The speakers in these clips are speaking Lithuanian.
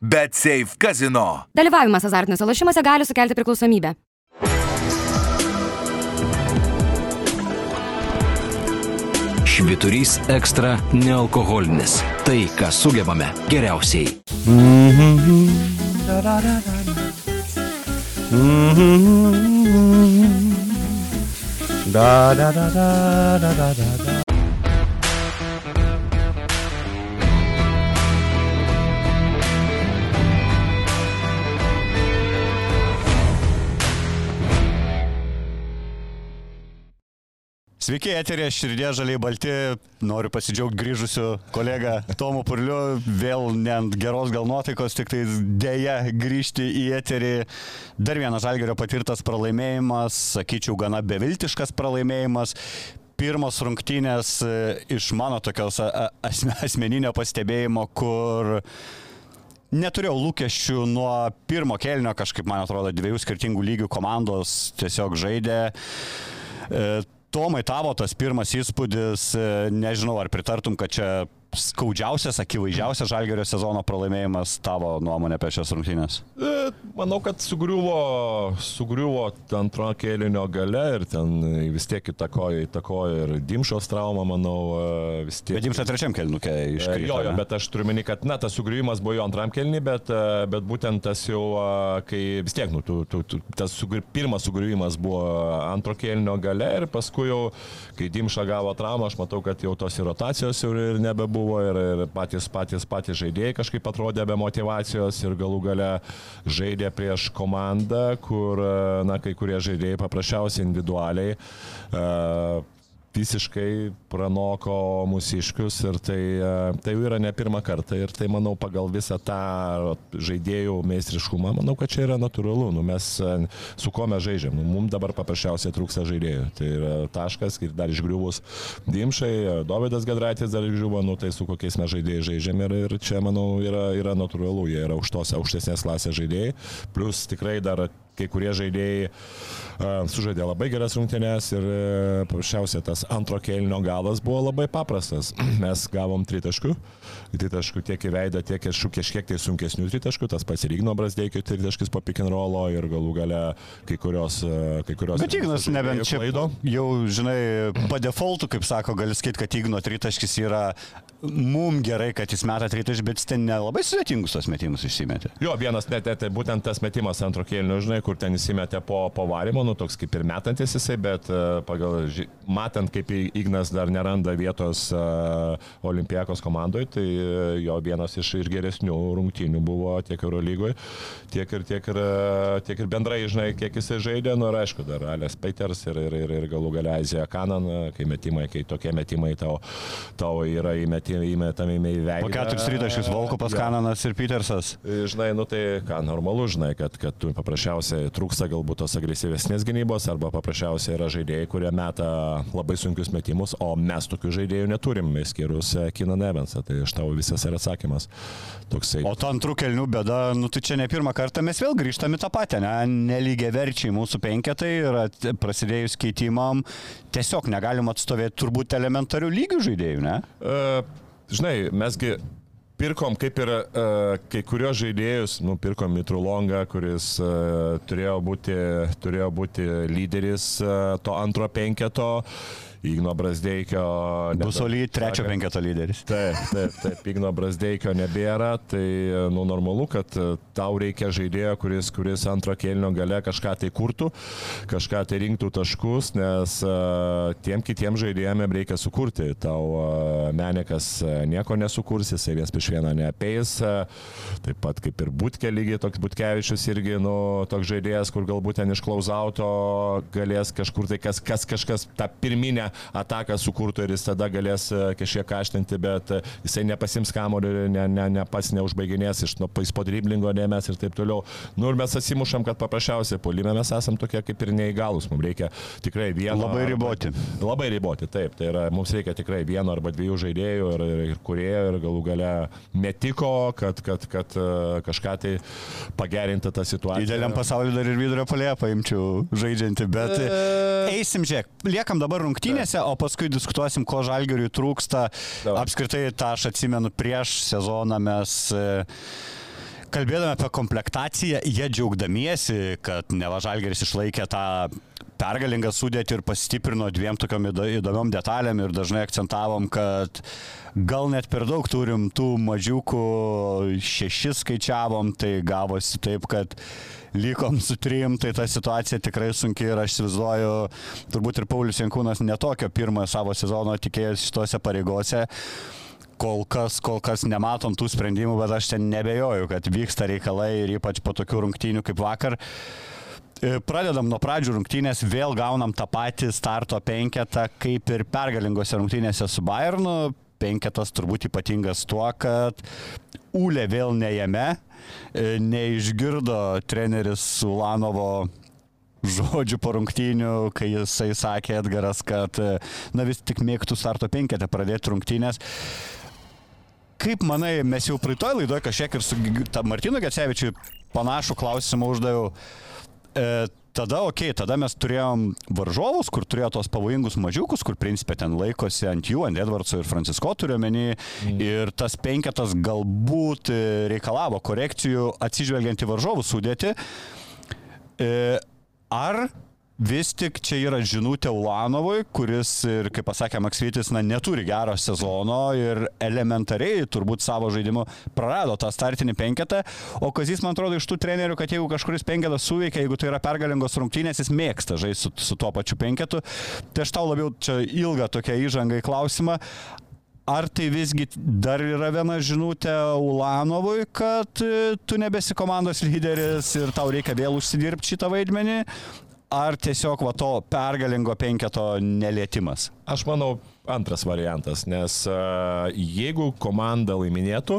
Bet Safe Casino. Dalyvavimas azartiniuose lošimuose gali sukelti priklausomybę. Šviturys ekstra nealkoholinis. Tai, ką sugebame geriausiai. Da da da da da da da da. Sveiki, eterė, širdė žaliai balti. Noriu pasidžiaugti grįžusiu kolegą Tomu Purliu. Vėl ne ant geros gal nuotaikos, tik tai dėja grįžti į eterį. Dar vienas žalgerio patirtas pralaimėjimas, sakyčiau, gana beviltiškas pralaimėjimas. Pirmos rungtynės e, iš mano tokios asmeninio pastebėjimo, kur Neturėjau lūkesčių nuo pirmo kelnio, kažkaip man atrodo, dviejų skirtingų lygių komandos tiesiog žaidė. Tomai, tavo tas pirmas įspūdis, e, nežinau, ar pritartum, kad čia skaudžiausias, akivaizdžiausias žalgerio sezono pralaimėjimas tavo nuomonė apie šias rungtynės? E, Manau, kad sugriuvo, sugriuvo antro kėlinio gale ir ten vis tiek įtakojo, įtakojo ir Dimšos trauma, manau, e, vis tiek. Bet jums trečiam kelnukė E, iškrito. Jo, jo, bet aš turiu meni, kad, na, tas sugriuvimas buvo jo antram kelnį, bet, bet būtent tas jau, kai vis tiek, nu, tu, tu, tu, tas sugri, pirmas sugriuvimas buvo antro kelnio gale ir paskui jau, kai Dimša gavo traumą, aš matau, kad jau tos ir rotacijos jau ir nebebuvo ir, ir patys, patys, patys žaidėjai kažkaip atrodė be motivacijos ir galų gale žaidė prieš komandą, kur, na, kai kurie žaidėjai paprasčiausiai individualiai uh, visiškai pranoko mūsiškius ir tai, e, tai jau yra ne pirmą kartą ir tai manau pagal visą tą žaidėjų meistriškumą, manau, kad čia yra natūralu. Nu, mes e, su kuo mes žaidžiam, nu, mums dabar paprasčiausiai trūksta žaidėjų. Tai yra taškas ir dar išgriuvus Dimšai, e, Dovydas Gedraitis dar išgriuvo, nu, tai su kokiais mes žaidėjais žaidžiam ir, ir čia manau yra, yra natūralu, jie yra aukštos, aukštesnės klasės žaidėjai, plus tikrai dar kai kurie žaidėjai uh, sužaidė labai geras rungtynės ir uh, paprasčiausiai tas antro kelnio galas buvo labai paprastas. Mes gavom tritaškų, tritaškų tiek į veidą, tiek iš kažkiek tai sunkesnių tritaškų, tas pats ir Igno Brasdeikio tritaškis po pick and rollo ir galų gale kai kurios... Uh, kai kurios Bet Ignas nebent čia klaido. jau, žinai, po defaultu, kaip sako, gali sakyti, kad Igno tritaškis yra mum gerai, kad jis meta tritaškį, bet jis ten nelabai sudėtingus tos metimus išsimetė. Jo, vienas, net, net, būtent tas metimas antro kėlinio, žinai, kur ten įsimetė po pavarimo, nu toks kaip ir metantis jisai, bet uh, pagal, matant, kaip Ignas dar neranda vietos uh, Olimpijakos komandoje, tai uh, jo vienas iš ir geresnių rungtynių buvo tiek Eurolygoje, tiek ir, tiek, ir, tiek ir bendrai, žinai, kiek jisai žaidė, nu ir aišku, dar Alės Peters ir, ir, ir, ir galų galia Azija Kanan, kai metimai, kai tokie metimai tau, tau yra įmetimi, įmetami į veidą. Po keturis tritaškius Volkopas, Jo. Kananas ir Petersas. Žinai, nu tai ką, normalu, žinai, kad, kad tu paprasčiausiai trūksta galbūt tos agresyvesnės gynybos arba paprasčiausiai yra žaidėjai, kurie meta labai sunkius metimus, o mes tokių žaidėjų neturim, išskyrus e, Kiną Nevensą. Tai iš tavo visas yra atsakymas. Toksai. O to antrų kelnių bėda, nu tai čia ne pirmą kartą mes vėl grįžtame tą patį, ne? Nelygiai verčiai mūsų penketai ir prasidėjus keitimam tiesiog negalim atstovėti turbūt elementarių lygių žaidėjų, ne? Uh, žinai, mesgi pirkom kaip ir uh, kai kurios žaidėjus, nu, pirkom Mitrulongą, kuris uh, turėjo, būti, turėjo būti lyderis uh, to antro penketo. Igno Brasdeikio. Busoly trečio sakant, penketo lyderis. Taip, taip, taip, Igno Brasdeikio nebėra, tai nu, normalu, kad e, tau reikia žaidėjo, kuris, kuris antro kėlinio gale kažką tai kurtų, kažką tai rinktų taškus, nes uh, tiem kitiem žaidėjim jam reikia sukurti. Tau uh, Menikas nieko nesukurs, jisai vienas prieš vieną neapeis, taip pat kaip ir Būtkė lygiai, toks Būtkevičius irgi, nu, toks žaidėjas, kur galbūt ten iš klausauto galės kažkur tai kas, kas kažkas tą pirminę ataką sukurtų ir jis tada galės e, kažkiek kaštinti, bet e, jisai nepasims kamolį, ne, ne, ne pats neužbaiginės iš nu, po driblingo dėmesio ir taip toliau. Nu ir mes atsimušam, kad paprasčiausiai polime mes esam tokie kaip ir neįgalus, mums reikia tikrai vieno. Labai riboti. Labai riboti, taip. Tai yra, mums reikia tikrai vieno arba dviejų žaidėjų ir, ir, ir kurėjo ir galų gale metiko, kad, kad, kad e, kažką tai pagerinti tą situaciją. Idealiam pasauliu dar ir vidurio polėje paimčiau žaidžiantį, bet E. eisim, žiūrėk, liekam dabar rungtynėse, o paskui diskutuosim, ko žalgeriui trūksta. Davai. Apskritai, tą aš atsimenu prieš sezoną mes e, kalbėdami apie komplektaciją, jie džiaugdamiesi, kad Nevažalgeris išlaikė tą pergalingą sudėtį ir pastiprino dviem tokiom įdo- įdomiom detalėm ir dažnai akcentavom, kad gal net per daug turim tų mažiukų, šešis skaičiavom, tai gavosi taip, kad lykom su trim, tai ta situacija tikrai sunki ir aš įsivaizduoju, turbūt ir Paulius Jankūnas netokio pirmojo savo sezono tikėjosi šitose pareigose. Kol kas, kol kas nematom tų sprendimų, bet aš ten nebejoju, kad vyksta reikalai ir ypač po tokių rungtynių kaip vakar. E, Pradedam nuo pradžių rungtynės, vėl gaunam tą patį starto penketą, kaip ir pergalingose rungtynėse su Bayernu. Penketas turbūt ypatingas tuo, kad Ūlė vėl ne jame, neišgirdo treneris Ulanovo žodžių po rungtynių, kai jisai sakė Edgaras, kad e, na vis tik mėgtų starto penketę pradėti rungtynės. Kaip manai, mes jau praeitoj laidoje kažkiek ir su Martinu Gecevičiu panašų klausimą uždaviau. E, tada, okei, okay, tada mes turėjom varžovus, kur turėjo tos pavojingus mažiukus, kur principė ten laikosi ant jų, ant Edvardso ir Francisko turiuomenį. Mm. Ir tas penketas galbūt e, reikalavo korekcijų atsižvelgiant į varžovų sudėti. E, ar vis tik čia yra žinutė Ulanovui, kuris ir, kaip pasakė Maksvitis, na, neturi gero sezono ir elementariai turbūt savo žaidimu prarado tą startinį penketą, o Kazis, man atrodo, iš tų trenerių, kad jeigu kažkuris penketas suveikia, jeigu tai yra pergalingos rungtynės, jis mėgsta žaisti su, su tuo pačiu penketu. Tai aš tau labiau čia ilgą tokią įžangą į klausimą. Ar tai visgi dar yra viena žinutė Ulanovui, kad e, tu nebesi komandos lyderis ir tau reikia vėl užsidirbti šitą vaidmenį? Ar tiesiog va to pergalingo penketo nelietimas? Aš manau, antras variantas, nes a, jeigu komanda laiminėtų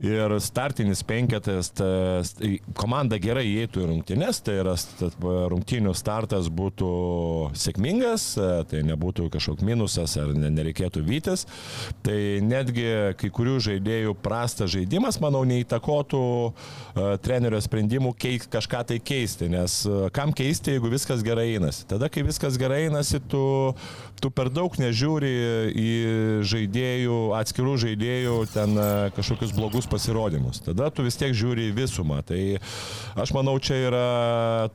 ir startinis penketas, tas, komanda gerai įeitų į rungtynes, tai yra rungtynių startas būtų sėkmingas, a, tai nebūtų kažkoks minusas ar ne, nereikėtų vytis, tai netgi kai kurių žaidėjų prastas žaidimas, manau, neįtakotų a, trenerio sprendimų keis, kažką tai keisti, nes a, kam keisti, jeigu viskas gerai einasi. Tada, kai viskas gerai einasi, tu, tu per daug nežiūri į žaidėjų, atskirų žaidėjų ten a, kažkokius blogus pasirodymus. Tada tu vis tiek žiūri į visumą. Tai aš manau, čia yra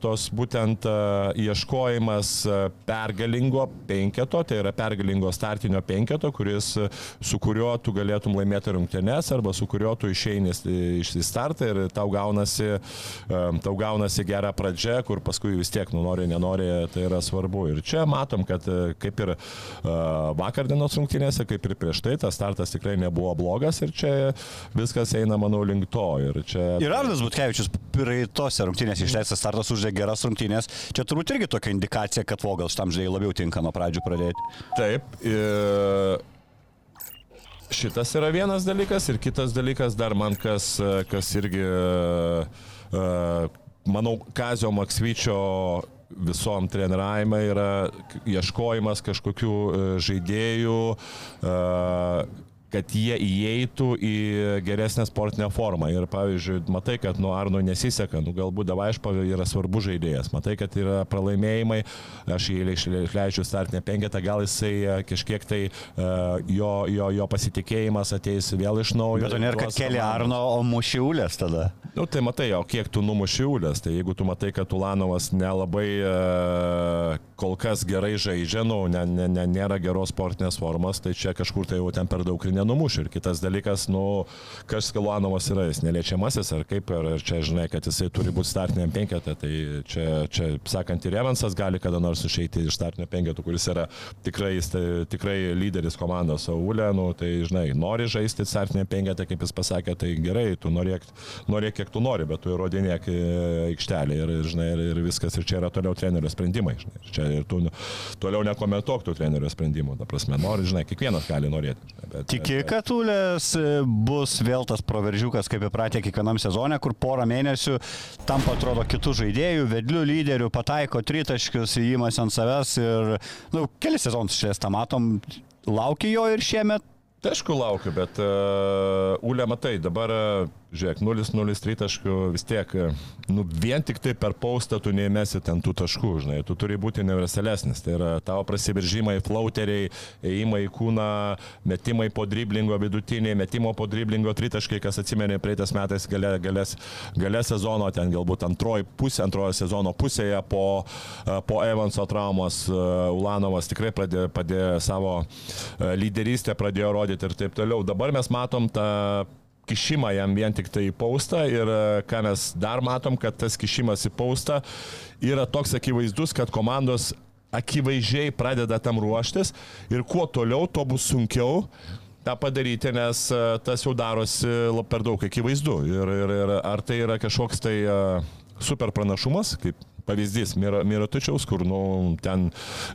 tos būtent a, ieškojimas a, pergalingo penketo, tai yra pergalingo startinio penketo, kuris, su kuriuo tu galėtum laimėti rungtynes arba su kuriuo tu išeini iš startą ir tau gaunasi, tau gaunasi gera pradžia, kur paskui vis tiek, nu nori, nenori, tai yra svarbu. Ir čia matom, kad kaip ir a, vakar dienos rungtynėse, kaip ir prieš tai, tas startas tikrai nebuvo blogas ir čia viskas eina, manau, link to. Ir, čia... Ir Arvidas Butkevičius praeitose rungtynėse išleistas startas uždė geras rungtynės. Čia turbūt irgi tokia indikacija, kad Vogel šitam žaidėjui labiau tinka nuo pradžių pradėti. Taip. Ir... Šitas yra vienas dalykas ir kitas dalykas dar man kas, kas irgi, e, manau, Kazio Maksvyčio visom treniravimai yra ieškojimas kažkokių e, žaidėjų, e, kad jie įeitų į geresnę sportinę formą. Ir pavyzdžiui, matai, kad nuo Arno nesiseka, nu galbūt Davaišpa yra svarbus žaidėjas, matai, kad yra pralaimėjimai, aš jį išle- išleidžiu startinę penketą, gal jisai e, kažkiek tai e, jo, jo, jo pasitikėjimas ateis vėl iš naujo. Bet to nėra, kad keli. Arno, o mušiulės tada. Nu, tai matai, o kiek tu numušiulės, tai jeigu tu matai, kad Ulanovas nelabai e, kol kas gerai žaidžia, nu, ne, ne, ne, nėra geros sportinės formos, tai čia kažkur tai jau ten per daug ir nenumuš. Ir kitas dalykas, nu, kas Ulanovas yra, jis neliečiamasis, ar kaip, ar čia žinai, kad jisai turi būti startiniam penketą, tai čia, čia sakant, ir Evansas gali kada nors išeiti iš startinio penketo, kuris yra tikrai, tai, tikrai lyderis komandos Saulė, nu, tai žinai, nori žaisti startinį penketą, kaip jis pasakė, tai gerai, tu norėk, norėk kiek tu nori, bet tu įrodinėk e, aikštelį ir, žinai, ir, ir viskas, ir čia yra toliau trenerio sprendimai, žinai, ir čia ir tu toliau nekomentuok tų trenerio sprendimų, ta prasme, nori, žinai, kiekvienas gali norėti. Žinai, bet, Tiki, kad Ulės bus vėl tas proveržiukas, kaip įpratę kiekvienam sezone, kur porą mėnesių tam atrodo kitų žaidėjų, vedlių lyderių, pataiko tritaškius, įimas ant savęs ir, na, nu, keli sezonus šiais tą matom, laukia jo ir šiemet Tai aišku, laukiu, bet uh, Ule, matai, dabar, uh, žiūrėk, 0-0 taškų vis tiek, uh, nu, vien tik tai per paustą tu neįmesi ten tų taškų, žinai, tu turi būti universalesnis. Tai yra tavo prasibiržymai, flauteriai, ėjimai į kūną, metimai po driblingo vidutiniai, metimo po driblingo tritaškai, kas atsimenė praeitais metais gale, galės, gale sezono, ten galbūt antroji pusė, antrojo sezono pusėje po, uh, po Evanso traumos uh, Ulanovas tikrai pradėjo, padėjo savo uh, lyderystę, pradėjo rodyti rodyti ir taip toliau. Dabar mes matom tą kišimą jam vien tik tai į paustą ir e, ką mes dar matom, kad tas kišimas į paustą yra toks akivaizdus, kad komandos akivaizdžiai pradeda tam ruoštis ir kuo toliau, tuo bus sunkiau tą padaryti, nes e, tas jau darosi per daug akivaizdu. Ir, ir, ir ar tai yra kažkoks tai uh, super pranašumas, kaip pavyzdys Mirotučiaus, kur nu, ten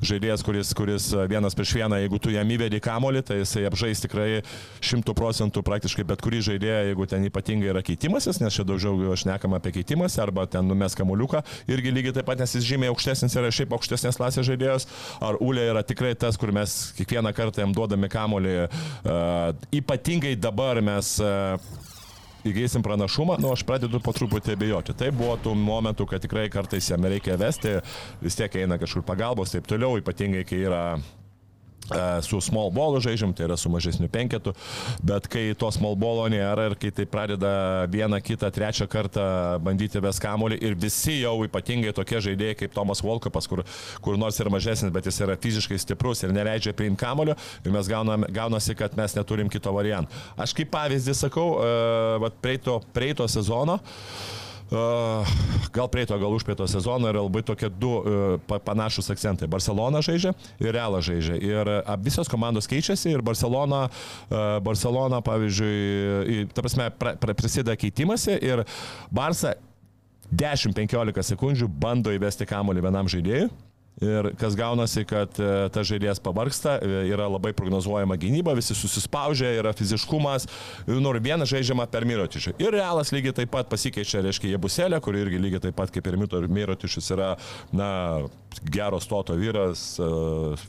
žaidėjas, kuris, kuris vienas prieš vieną, jeigu tu jam įvedi kamolį, tai jisai apžais tikrai šimtų procentų praktiškai bet kurį žaidėją, jeigu ten ypatingai yra keitimasis, nes čia daugiau aš nekam apie keitimąsi, arba ten numes kamoliuką, irgi lygiai taip pat, nes jis žymiai aukštesnis yra šiaip aukštesnės klasės žaidėjas, ar Ulė yra tikrai tas, kur mes kiekvieną kartą jam duodame kamolį, uh, ypatingai dabar mes uh, įgysim pranašumą, nu aš pradedu po truputį abejoti. Tai buvo tų momentų, kad tikrai kartais jam reikia vesti, vis tiek eina kažkur pagalbos, taip toliau, ypatingai kai yra su small ballu žaidžiam, tai yra su mažesniu penketu, bet kai to small ballo nėra ir kai tai pradeda vieną, kitą, trečią kartą bandyti ves kamolį ir visi jau ypatingai tokie žaidėjai kaip Tomas Volkopas, kur, kur nors ir mažesnis, bet jis yra fiziškai stiprus ir neleidžia priimti kamolio ir mes gaunam, gaunasi, kad mes neturim kito varianto. Aš kaip pavyzdį sakau, uh, prieito, prieito sezono, uh, gal prieito, gal užprieito sezono yra labai tokie du uh, panašus akcentai. Barcelona žaidžia ir Realas žaidžia. Ir uh, visos komandos keičiasi ir Barcelona, uh, Barcelona pavyzdžiui, ta prasme, pra, pra, prasideda keitimasi ir Barça 10-15 sekundžių bando įvesti kamuolį vienam žaidėjui Ir kas gaunasi, kad e, ta žaidėjas pavarksta, e, yra labai prognozuojama gynyba, visi susispaudžia, yra fiziškumas, nori vieną žaidžiamą per Mirotišį. Ir realas lygiai taip pat pasikeičia, reiškia, Jebuselė, kuri irgi lygiai taip pat kaip ir Mirotišis yra, na, geros stoto vyras, e,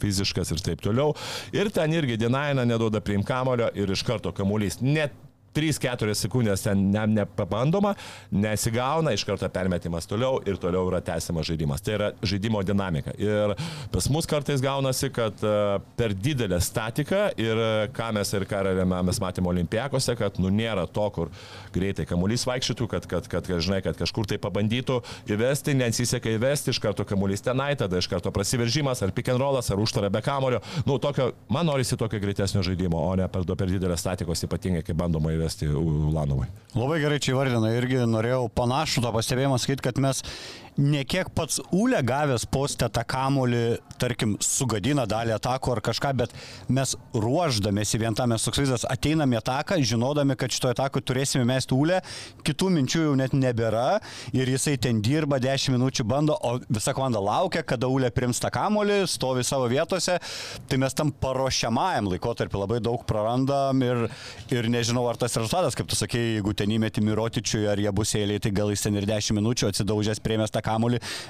fiziškas ir taip toliau. Ir ten irgi Dinaina neduoda priim kamulio ir iš karto kamuolys net 3-4 sekundės ten ne, nepabandoma, nesigauna, iš karto permetimas toliau ir toliau yra tęsiamas žaidimas. Tai yra žaidimo dinamika. Ir pas mus kartais gaunasi, kad e, per didelę statiką ir e, ką mes ir ką mes matėme olimpijakose, kad nu nėra to, kur greitai kamuolys vaikščytų, kad, kad, kad, kad, žinai, kad kažkur tai pabandytų įvesti, nesiseka įvesti, iš karto kamuolys tenai, tada iš karto prasiveržimas, ar pick and rollas, ar užtara be kamulio. Nu, tokio, man norisi tokio greitesnio žaidimo, o ne per, per didelės statikos, ypatingai kai bandoma įvesti įvesti Ulanovai. Labai gerai čia įvardina, irgi norėjau panašų tą pastebėjimą sakyti, kad mes ne kiek pats Ūlė gavęs postę tą kamolį, tarkim, sugadina dalį atako ar kažką, bet mes ruoždamėsi vien tam, mes toks vaizdas, ateiname ataką, žinodami, kad šitoje atakoje turėsime mesti Ūlę, kitų minčių jau net nebėra ir jisai ten dirba 10 minučių bando, o visa komanda laukia, kada Ūlė prims tą kamolį, stovi savo vietose, tai mes tam paruošiamajam laikotarpį labai daug prarandam ir, ir nežinau, ar tas rezultatas, kaip tu sakei, jeigu ten įmeti Mirotičiui ar jie bus eiliai, tai gal jis ten ir 10 minučių atsidaužęs priemęs tą kamolį,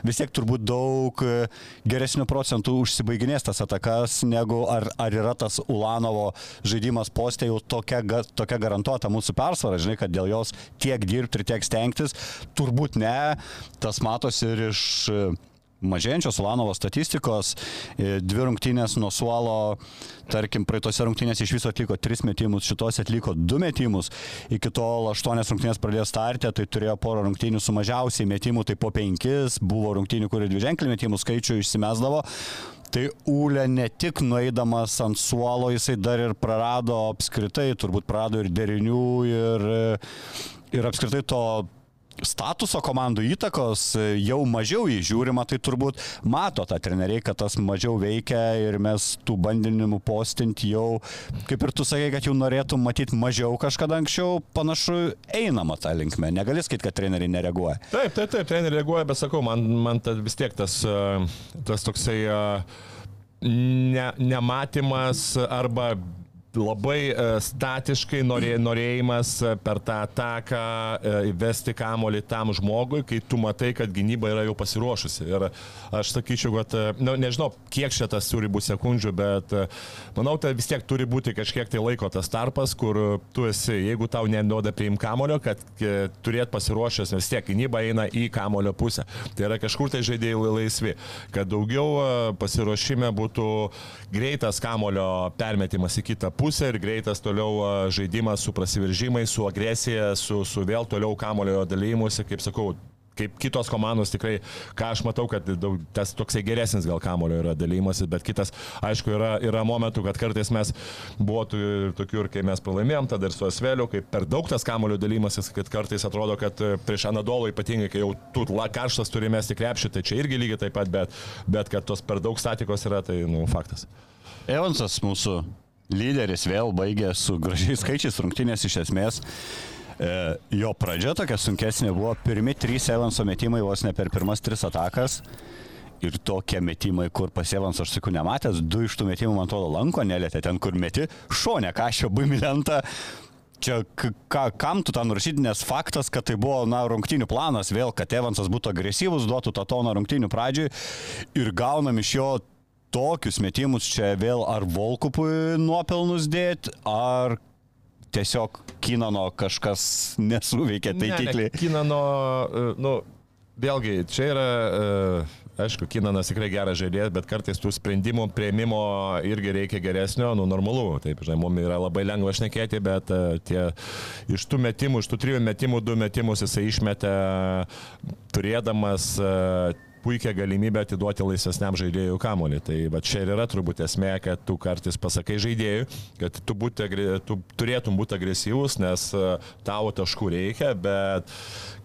vis tiek turbūt daug e, geresnių procentų užsibaiginės tas atakas, negu ar, ar yra tas Ulanovo žaidimas postė jau tokia, tokia garantuota mūsų persvara, žinai, kad dėl jos tiek dirbti ir tiek stengtis, turbūt ne, tas matosi ir iš mažėjančios Ulanovo statistikos, e, dvi rungtynės nuo suolo, tarkim, praeitose rungtynėse iš viso atliko tris metimus, šitos atliko du metimus, iki tol aštuonias rungtynės pradėjo startę, tai turėjo porą rungtynių su mažiausiai metimų, tai po penkis, buvo rungtynių, kur dviženklį metimų skaičių išsimesdavo. Tai Ūlė ne tik nueidamas ant suolo, jisai dar ir prarado apskritai, turbūt prarado ir derinių, ir, ir apskritai to statuso komandų įtakos e, jau mažiau įžiūrima, tai turbūt mato tą treneriai, kad tas mažiau veikia ir mes tų bandinimų postinti jau, kaip ir tu sakai, kad jau norėtum matyti mažiau kažkada anksčiau, panašu einama tą linkmę. Negali sakyti, kad treneriai nereaguoja. Taip, taip, taip, treneriai reaguoja, bet sakau, man, man ta, vis tiek tas, e, tas toksai uh, ne, nematymas arba labai e, statiškai norė, norėjimas e, per tą ataką e, įvesti kamolį tam žmogui, kai tu matai, kad gynyba yra jau pasiruošusi. Ir aš sakyčiau, kad, nu, nežinau, kiek šitas turi būti sekundžių, bet manau, tai vis tiek turi būti kažkiek tai laiko tas tarpas, kur tu esi, jeigu tau neduoda priim kamolio, kad turėt pasiruošęs, vis tiek gynyba eina į kamolio pusę. Tai yra kažkur tai žaidėjai laisvi, kad daugiau pasiruošime būtų greitas kamolio permetimas į kitą pusę ir greitas toliau žaidimas su prasiveržimais, su agresija, su, su vėl toliau kamolio dalymuose, kaip sakau. Kaip kitos komandos tikrai, ką aš matau, kad daug, tas toksai geresnis gal kamulio yra dalymasis, bet kitas, aišku, yra, yra momentų, kad kartais mes buvo tokių ir kai mes pralaimėjom, tada ir su Asveliu, kai per daug tas kamulio dalymasis, kad kartais atrodo, kad e, prieš Anadolą ypatingai, kai jau tu karštas turi mesti krepšį, tai čia irgi lygiai taip pat, bet, bet kad tos per daug statikos yra, tai, nu, faktas. Evansas mūsų lyderis vėl baigė su gražiais skaičiais rungtynės iš esmės. E, jo pradžia tokia sunkesnė buvo, pirmi trys Evanso metimai vos ne per pirmas tris atakas. Ir tokie metimai, kur pas Evans, aš sakau, nematęs, du iš tų metimų, man atrodo, lanko nelėtė, ten kur meti, šonė kažio baimilenta. Čia k- ką, kam tu tą nurašyti, nes faktas, kad tai buvo, na, rungtinių planas vėl, kad Evansas būtų agresyvus, duotų tą toną rungtinių pradžiui ir gaunam iš jo tokius metimus čia vėl ar Volkupui nuopelnus dėti, ar tiesiog Kinano kažkas nesuveikė taikikliai. Kinano, e, nu, vėlgi, čia yra, e, aišku, Kinanas tikrai geras žaidėjas, bet kartais tų sprendimų prieimimo irgi reikia geresnio, nu, normalu. Taip, žinai, mums yra labai lengva šnekėti, bet e, tie iš tų metimų, iš tų trijų metimų, du metimus jisai išmetė turėdamas puikią galimybę atiduoti laisvesniam žaidėjui kamolį. Tai va čia ir yra turbūt esmė, kad tu kartais pasakai žaidėjui, kad tu, būti, tu turėtum būti agresyvus, nes e, tavo taškų reikia, bet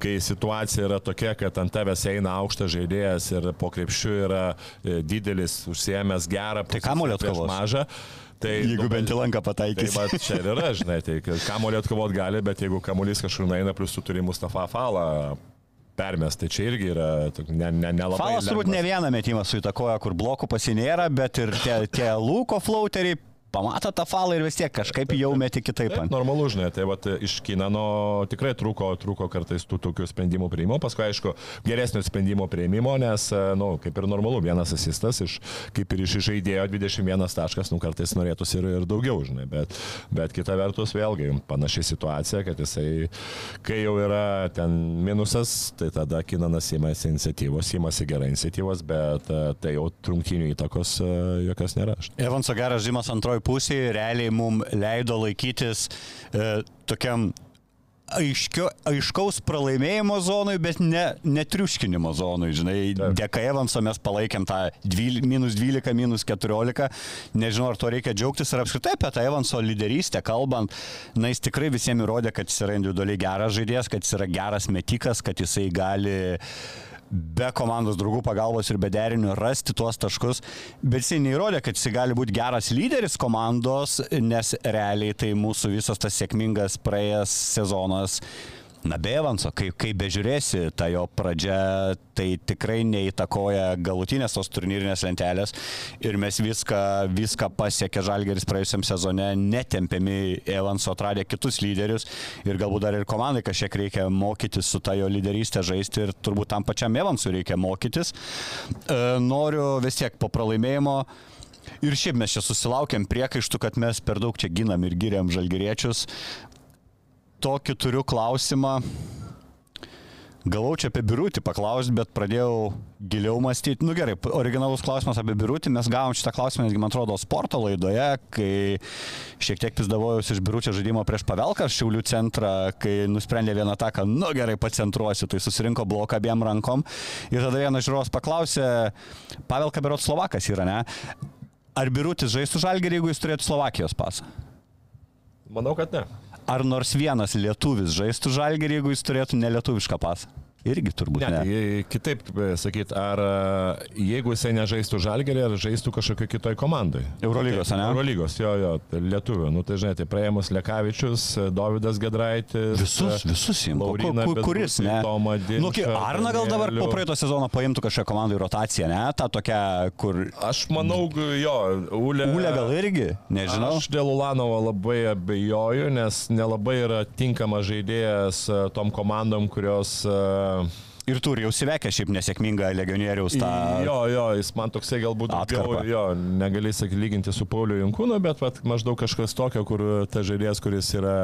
kai situacija yra tokia, kad ant tavęs eina aukštas žaidėjas ir po krepšiu yra e, didelis, užsiemęs gerą, Tai prieš atkovos. mažą. Tai, Jeigu bent į lanką Tai pataikys. va, čia ir yra, žinai, tai kamulio atkovot gali, bet jeigu kamuolys kažkur eina, plus tu turi Mustafa Falą permest, tai čia irgi yra ne, ne, nelabai. Falas turbūt ne vieną metimą suitakoja, kur blokų pasinėra, bet ir tie, tie lūko flauteriai pamato tą falą ir vis tiek kažkaip jau meti kitaip. Taip, normalu, žinai, tai vat, iš Kinano tikrai trūko, trūko kartais tų tokių sprendimų prieimimo, paskui aišku, geresnio sprendimo prieimimo, nes, na, nu, kaip ir normalu, vienas asistas, iš, kaip ir iš žaidėjo 21 taškas, nu, kartais norėtųsi ir, ir daugiau, žinai, bet, bet kita vertus vėlgi panaši situacija, kad jisai, kai jau yra ten minusas, tai tada Kinanas įmasi iniciatyvos, įmasi gerai iniciatyvos, bet e, tai jau trumtinių įtakos e, jokios nėra. Evanso geras žymas antroji pusė realiai mums leido laikytis e, tokiam aiškio, aiškaus pralaimėjimo zonui, bet ne, netriuškinimo zonui. Žinai, Taip. dėka Evanso mes palaikėm tą 12, minus 12, minus 14. Nežinau, ar to reikia džiaugtis ir apskritai apie tą Evanso lyderystę kalbant. Na, jis tikrai visiems įrodė, kad jis yra individualiai geras žaidėjas, kad jis yra geras metikas, kad jisai gali be komandos draugų pagalbos ir be derinių rasti tuos taškus, bet jis neįrodė, kad jis gali būti geras lyderis komandos, nes realiai tai mūsų visas tas sėkmingas praėjęs sezonas. Na, be Evanso, kaip, kaip bežiūrėsi, ta jo pradžia tai tikrai neįtakoja galutinės tos turnyrinės lentelės ir mes viską, viską pasiekė Žalgeris praėjusiam sezone, netempiami Evanso atradę kitus lyderius ir galbūt dar ir komandai kažkiek reikia mokytis su ta jo lyderystė žaisti ir turbūt tam pačiam Evansui reikia mokytis. E, Noriu vis tiek po pralaimėjimo Ir šiaip mes čia susilaukėm priekaištų, kad mes per daug čia ginam ir giriam žalgeriečius. Tokį turiu klausimą. Galvau čia apie birutį paklausti, bet pradėjau giliau mąstyti. Nu gerai, originalus klausimas apie birutį. Mes gavom šitą klausimą, netgi man atrodo, sporto laidoje, kai šiek tiek pizdavojausi iš biručio žaidimo prieš Pavelką, Šiaulių centrą, kai nusprendė vieną ataką, nu gerai, pacentruosiu, tai susirinko bloką abiem rankom. Ir tada vienas žiūrovas paklausė, Pavelka berot Slovakas yra, ne? Ar birutis žaistų žalgerį, jeigu jis turėtų Slovakijos pasą? Manau, kad ne. Ar nors vienas lietuvis žaistų žalgerį, jeigu jis turėtų nelietuvišką pasą? Irgi turbūt Ne, ne. tai kitaip sakyti, ar e, jeigu jisai nežaistų žalgerį, ar žaistų kažkokioj kitoj komandai. Eurolygos, Tai- ane? Eurolygos, jo, jo, tai lietuvių. Nu, tai žinai, tai praėmus Lekavičius, Davidas Gedraitis. Visus, visus ku- Kuris, ne? Tomą Nu, Arna gal dabar po praeito sezono paimtų kažkokią komandą į rotaciją, ne? Ta tokia, kur... Aš manau, jo, Ule. Ule gal irgi, nežinau. Aš dėl Ulanovo labai abejoju, nes nelabai yra tinkamas žaidėjas e, tom komandom, kurios... Uh, Um, Ir turi jau sivekę šiaip nesėkmingą legionieriaus tą... Jo, jo, jis man toksai galbūt daugiau, jo, negali sakyti lyginti su Pauliu Junkūnu, bet vat, maždaug kažkas tokio, kur ta žaidėjas, kuris yra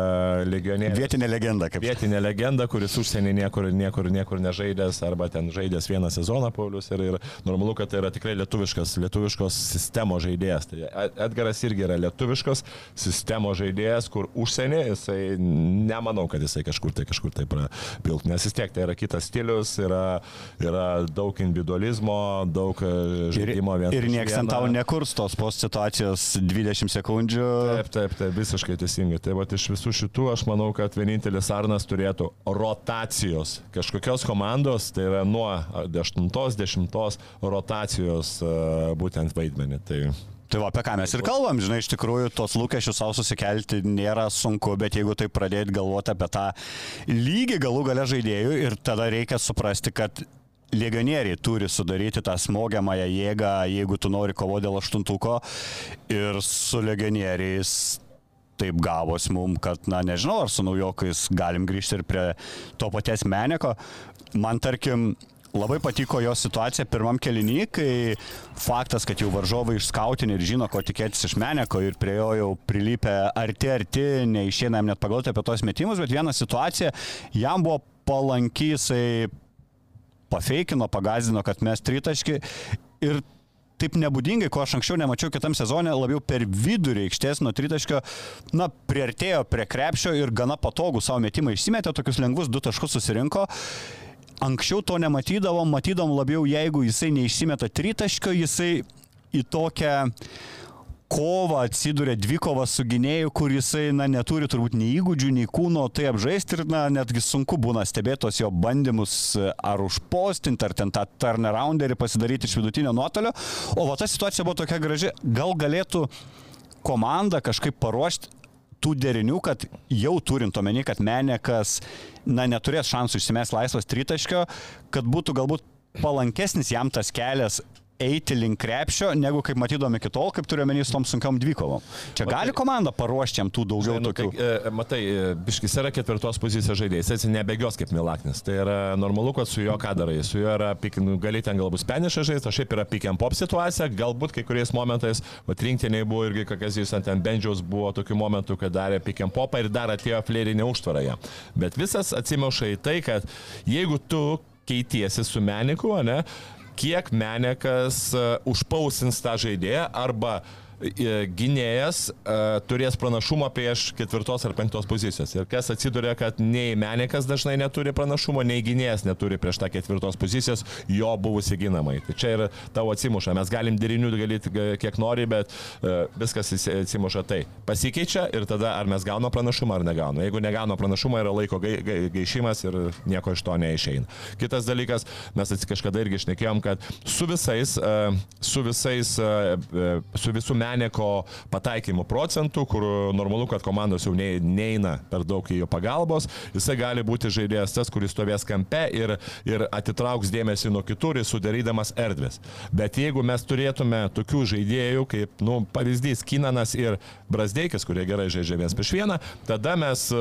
legionierius. Vietinė legenda, kaip Vietinė legenda, kuris užsienį niekur, niekur, niekur nežaidęs, arba ten žaidęs vieną sezoną Paulius ir, ir normalu, kad tai yra tikrai lietuviškas, lietuviškos sistemos žaidėjas. Tai Ed- Edgaras irgi yra lietuviškos sistemos žaidėjas, kur užsienį jisai, nemanau, kad jisai kažkur tai kažkur tai prapilt, nes vis tiek tai yra kitas stilius, yra, yra daug individualizmo, daug e, Ir, žaidimo vienas. ir prieš nieks vieną. tau nekurs tos post situacijos 20 sekundžių. Taip, taip, taip, visiškai teisingai. Tai va iš visų šitų aš manau, kad vienintelis Arnas turėtų rotacijos kažkokios komandos, tai yra nuo 8-10 rotacijos e, būtent vaidmenį. Tai Tai va, apie ką mes ir kalbam, žinai, iš tikrųjų tos lūkesčius savo susikelti nėra sunku, bet jeigu tai pradėti galvoti apie tą lygį galų gale žaidėjų ir tada reikia suprasti, kad legionieriai turi sudaryti tą smogiamąją jėgą, jeigu tu nori kovo dėl aštuntuko ir su legionieriais taip gavos mum, kad, na, nežinau, ar su naujokais galim grįžti ir prie to paties Meneko. Man, tarkim, Labai patiko jo situacija pirmam kelinį, kai faktas, kad jau varžovai išskautinį ir žino, ko tikėtis iš Meneko ir prie jo jau prilypę arti, arti, neišėna jam net pagalvoti apie tos metimus, bet viena situacija jam buvo palanky, jisai pafeikino, pagazino, kad mes tritaški ir taip nebūdingai, ko aš anksčiau nemačiau kitam sezone, labiau per vidurį aikštės nuo tritaškio, na, priartėjo prie krepšio ir gana patogų savo metimą išsimetė, tokius lengvus du taškus susirinko. Anksčiau to nematydavom, matydavom labiau, jeigu jisai neišsimeta tritaškio, jisai į tokią kovą atsiduria dvikova su gynėju, kur jisai, na, neturi turbūt nei įgūdžių, nei kūno tai apžaisti ir, na, netgi sunku būna stebėtos jo bandymus ar užpostinti, ar ten tą turnarounderį pasidaryti iš vidutinio nuotolio. O va ta situacija buvo tokia graži, gal galėtų komanda kažkaip paruošti tų derinių, kad jau turint omeny, kad Menekas, na, neturės šansų išsimest laisvas tritaškio, kad būtų galbūt palankesnis jam tas kelias eiti link krepšio, negu kaip matydom iki tol, kaip turiu menys tom sunkiam dvikovom. Čia Matai- gali komanda paruošti jam tų daugiau Žinai, nu, tokių. tai, e, matai, e, Biškis yra ketvirtos pozicijos žaidėjas, jis nebėgios kaip Milaknis. Tai yra normalu, kad su juo ką darai. Su juo yra, nu, gali ten galbūt spenišą žaisti, o šiaip yra pick and pop situacija, galbūt kai kuriais momentais, o rinktiniai buvo irgi, kokias jis ant ten bendžiaus buvo tokių momentų, kad darė pick and popą ir dar atėjo flerinė užtvara jam. Bet visas atsimuša į tai, kad jeigu tu keitiesi su meniku, ne, kiek menikas uh, užpausins tą žaidėją arba e, gynėjas e, turės pranašumą prieš ketvirtos ar penktos pozicijos. Ir kas atsiduria, kad nei menikas dažnai neturi pranašumo, nei gynėjas neturi prieš tą ketvirtos pozicijos jo buvusi ginamai. Tai čia ir tavo atsimuša. Mes galim derinių galėti kiek nori, bet e, viskas atsimuša tai. Pasikeičia ir tada ar mes gauname pranašumą ar negauname. Jeigu negauname pranašumą, yra laiko gai, gai, gaišimas ir nieko iš to neišeina. Kitas dalykas, mes kažkada irgi išnekėjom, kad su visais, e, su visais, e, e, su visų meneko pataikymu procentų, kur normalu, kad komandos jau ne- neina per daug į jo pagalbos, jisai gali būti žaidėjas tas, kuris stovės kampe ir, ir atitrauks dėmesį nuo kitur ir sudarydamas erdvės. Bet jeigu mes turėtume tokių žaidėjų, kaip, nu, pavyzdys, Kinanas ir Brasdeikis, kurie gerai žaidžia vienas prieš vieną, tada mes e,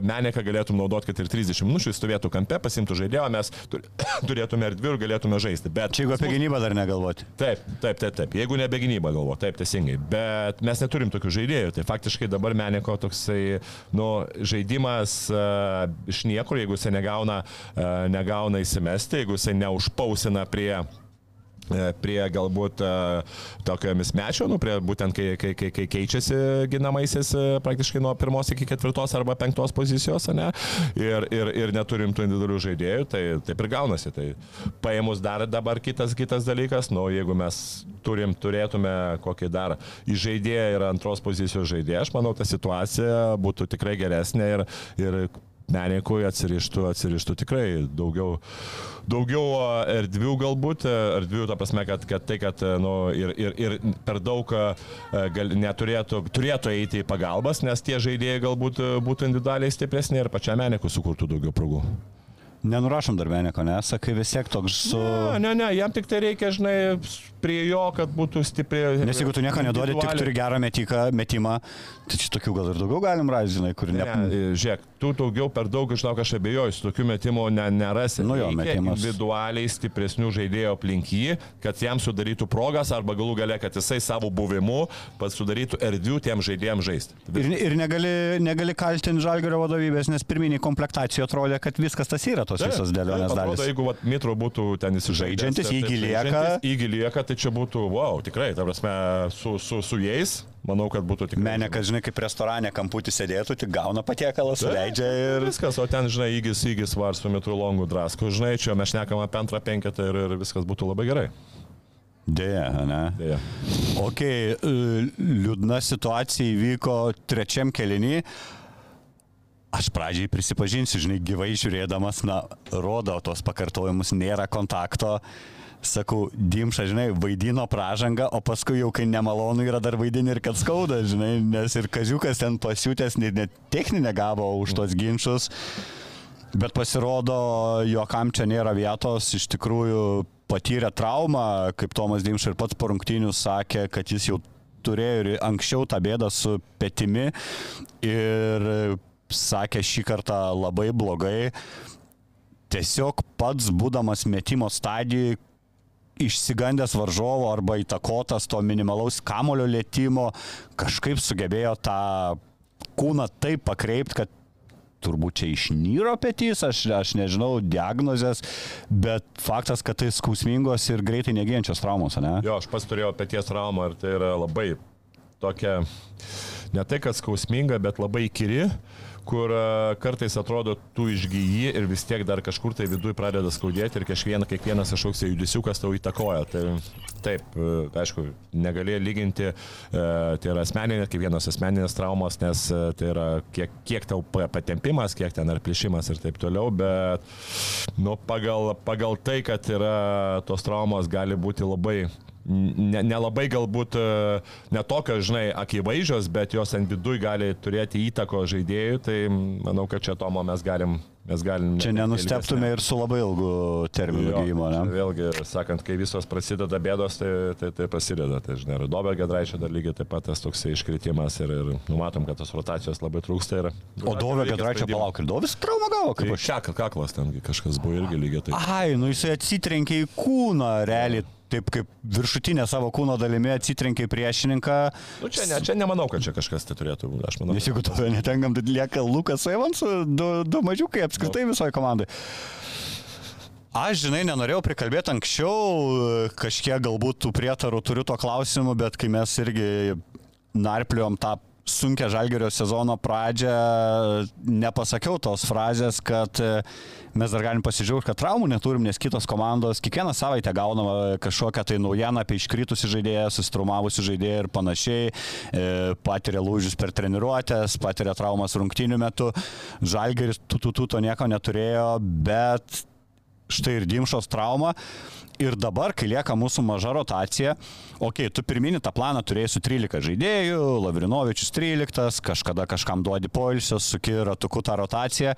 Meneką galėtum naudoti, kad ir 30 minučių jis stovėtų kampe, pasimtų žaidėjo, mes tur- turėtume erdvių ir galėtume žaisti. Bet Čia jeigu apie gynybą dar negalvoti. Taip, taip, taip, taip. Jeigu nebe gynyba galvo, taip, teisingai. Bet mes neturim tokių žaidėjų. Tai faktiškai dabar Meniko toksai, nu, žaidimas uh, iš niekur, jeigu jisai negauna, uh, negauna įsimesti, jeigu jisai neužpausina prie e, prie galbūt e, tokio mismečio, nu, prie būtent kai, kai, kai, kai keičiasi ginamaisiais e, praktiškai nuo pirmos iki ketvirtos arba penktos pozicijos, ne, ir, ir, ir neturim tų individualių žaidėjų, tai taip ir gaunasi. Tai paėmus dar dabar kitas, kitas dalykas, nu, jeigu mes turim, turėtume kokį dar įžaidėją ir antros pozicijos žaidėją, aš manau, ta situacija būtų tikrai geresnė ir, ir menininkui atsirištų, atsirištų tikrai daugiau, daugiau erdvių galbūt, erdvių, ta prasme, kad, kad tai, kad nu, ir, ir, ir per daug gal, neturėtų turėtų eiti į pagalbas, nes tie žaidėjai galbūt būtų individualiai stipresni ir pačiam menininkui sukurtų daugiau progų. Nenurašom dar meniko, ne? Sakai vis tiek toks su... Ne, ne, ne, jam tik tai reikia, žinai, prie jo, kad būtų stipriai. Nes jeigu tu nieko neduodi, tik turi gerą metiką, metimą, tai čia tokių gal ir daugiau galim rasti, žinai, kur ne... Ne, žiūrėk, tu daugiau per daug, žinok, aš abejoju, su tokiu metimu ne, nerasi. Nu jo, metimas. Individualiai stipresnių žaidėjų aplink jį, kad jam sudarytų progas arba galų gale, kad jisai savo buvimu pats sudarytų erdvių tiem žaidėjams žaisti. Ir, ir negali, negali kaltinti žalgerio vadovybės, nes pirminiai komplektacijų atrodė, kad viskas tas yra tos visos dėlionės Atrodo, dalis. jeigu vat, Mitro būtų ten įsižaidęs. Žaidžiantis, taip, įgi taip, lieka. žaidžiantis, Įgi lieka, tai čia būtų, wow, tikrai, ta prasme, su, su, su jais, manau, kad būtų tikrai. Menekas, žinai, kaip restorane kamputį sėdėtų, tik gauna patiekalą, suleidžia ir... Viskas, o ten, žinai, įgis, įgis vars su Mitro longu drasku, žinai, čia mes šnekam apie antrą penketą ir, ir viskas būtų labai gerai. Dėja, ne? Deja. Ok, e, liūdna situacija įvyko trečiam kelinį. Aš pradžiai prisipažinsiu, žinai, gyvai žiūrėdamas, na, rodo tos pakartojimus, nėra kontakto. Sakau, Dimša, žinai, vaidino pražangą, o paskui jau kai nemalonu yra dar vaidini ir kad skauda, žinai, nes ir kaziukas ten pasiūtęs net, net techninę gavo už tos ginčius. Bet pasirodo, jokam čia nėra vietos, iš tikrųjų patyrė traumą, kaip Tomas Dimša ir pats po rungtynių sakė, kad jis jau turėjo ir anksčiau tą bėdą su petimi ir sakė šį kartą labai blogai. Tiesiog pats būdamas metimo stadijoje, išsigandęs varžovo arba įtakotas to minimalaus kamulio lėtimo, kažkaip sugebėjo tą kūną taip pakreipti, kad turbūt čia išnyro petys, aš, aš nežinau diagnozės, bet faktas, kad tai skausmingos ir greitai negyjančios traumos, ne? Jo, aš pats turėjau peties traumą ir tai yra labai tokia, ne tai kad skausminga, bet labai kiri kur a, kartais atrodo tu išgyji ir vis tiek dar kažkur tai viduje pradeda skaudėti ir kiekviena, kiekvienas kažkoks judesiukas tau įtakoja. Tai taip, e, aišku, negali lyginti, e, tai yra asmeninė, kiekvienos asmeninės traumos, nes e, tai yra kiek, kiek tau pa- patempimas, kiek ten ar plėšimas ir taip toliau, bet nu, pagal, pagal tai, kad yra tos traumos gali būti labai nelabai ne labai galbūt e, ne tokios, žinai, akivaizdžios, bet jos ant viduj gali turėti įtako žaidėjų, tai manau, kad čia Tomo mes galim. Mes galim Čia nenusteptume ir su labai ilgu terminu gyjimo, čia ne? Vėlgi, sakant, kai visos prasideda bėdos, tai, tai, tai prasideda. Tai, žinai, ir Dobė Gedraičio dar lygiai taip pat tas toks iškritimas ir, ir numatom, kad tos rotacijos labai trūksta. Ir, O Dovė Gedraičio palauk, ir Dovis traumą gavo, kaip Kaip aš. aš. Kaklas tengi kažkas buvo irgi lygiai taip. Ai, nu jisai atsitrenkė į kūną, realiai, taip kaip viršutinė savo kūno dalimi atsitrenkė į priešininką. Nu, čia, ne, čia nemanau, kad čia kažkas tai turėtų būti. Aš manau. Nes jeigu to netenkam, tai lieka Lukas Evansu, du, du mažiukai apskritai visoje komandai. Aš, žinai, nenorėjau prikalbėti anksčiau, kažkiek galbūt tų prietarų turiu to klausimu, bet kai mes irgi narpliom tą sunkia žalgerio sezono pradžią, nepasakiau tos frazės, kad e, mes dar galim pasidžiaugti, kad traumų neturim, nes kitos komandos kiekvieną savaitę gaunama kažkokią tai naujieną apie iškritusi žaidėją, susitraumavusi žaidėją ir panašiai, e, patiria lūžius per treniruotės, patiria traumas rungtynių metu. Žalgeris tų tų tų to nieko neturėjo, bet štai ir Dimšos trauma. Ir dabar, kai lieka mūsų maža rotacija, okei, okay, tu pirminį tą planą turėjai su 13 žaidėjų, Lavrinovičius 13, kažkada kažkam duodi poilsio, suki ratuku tą rotaciją.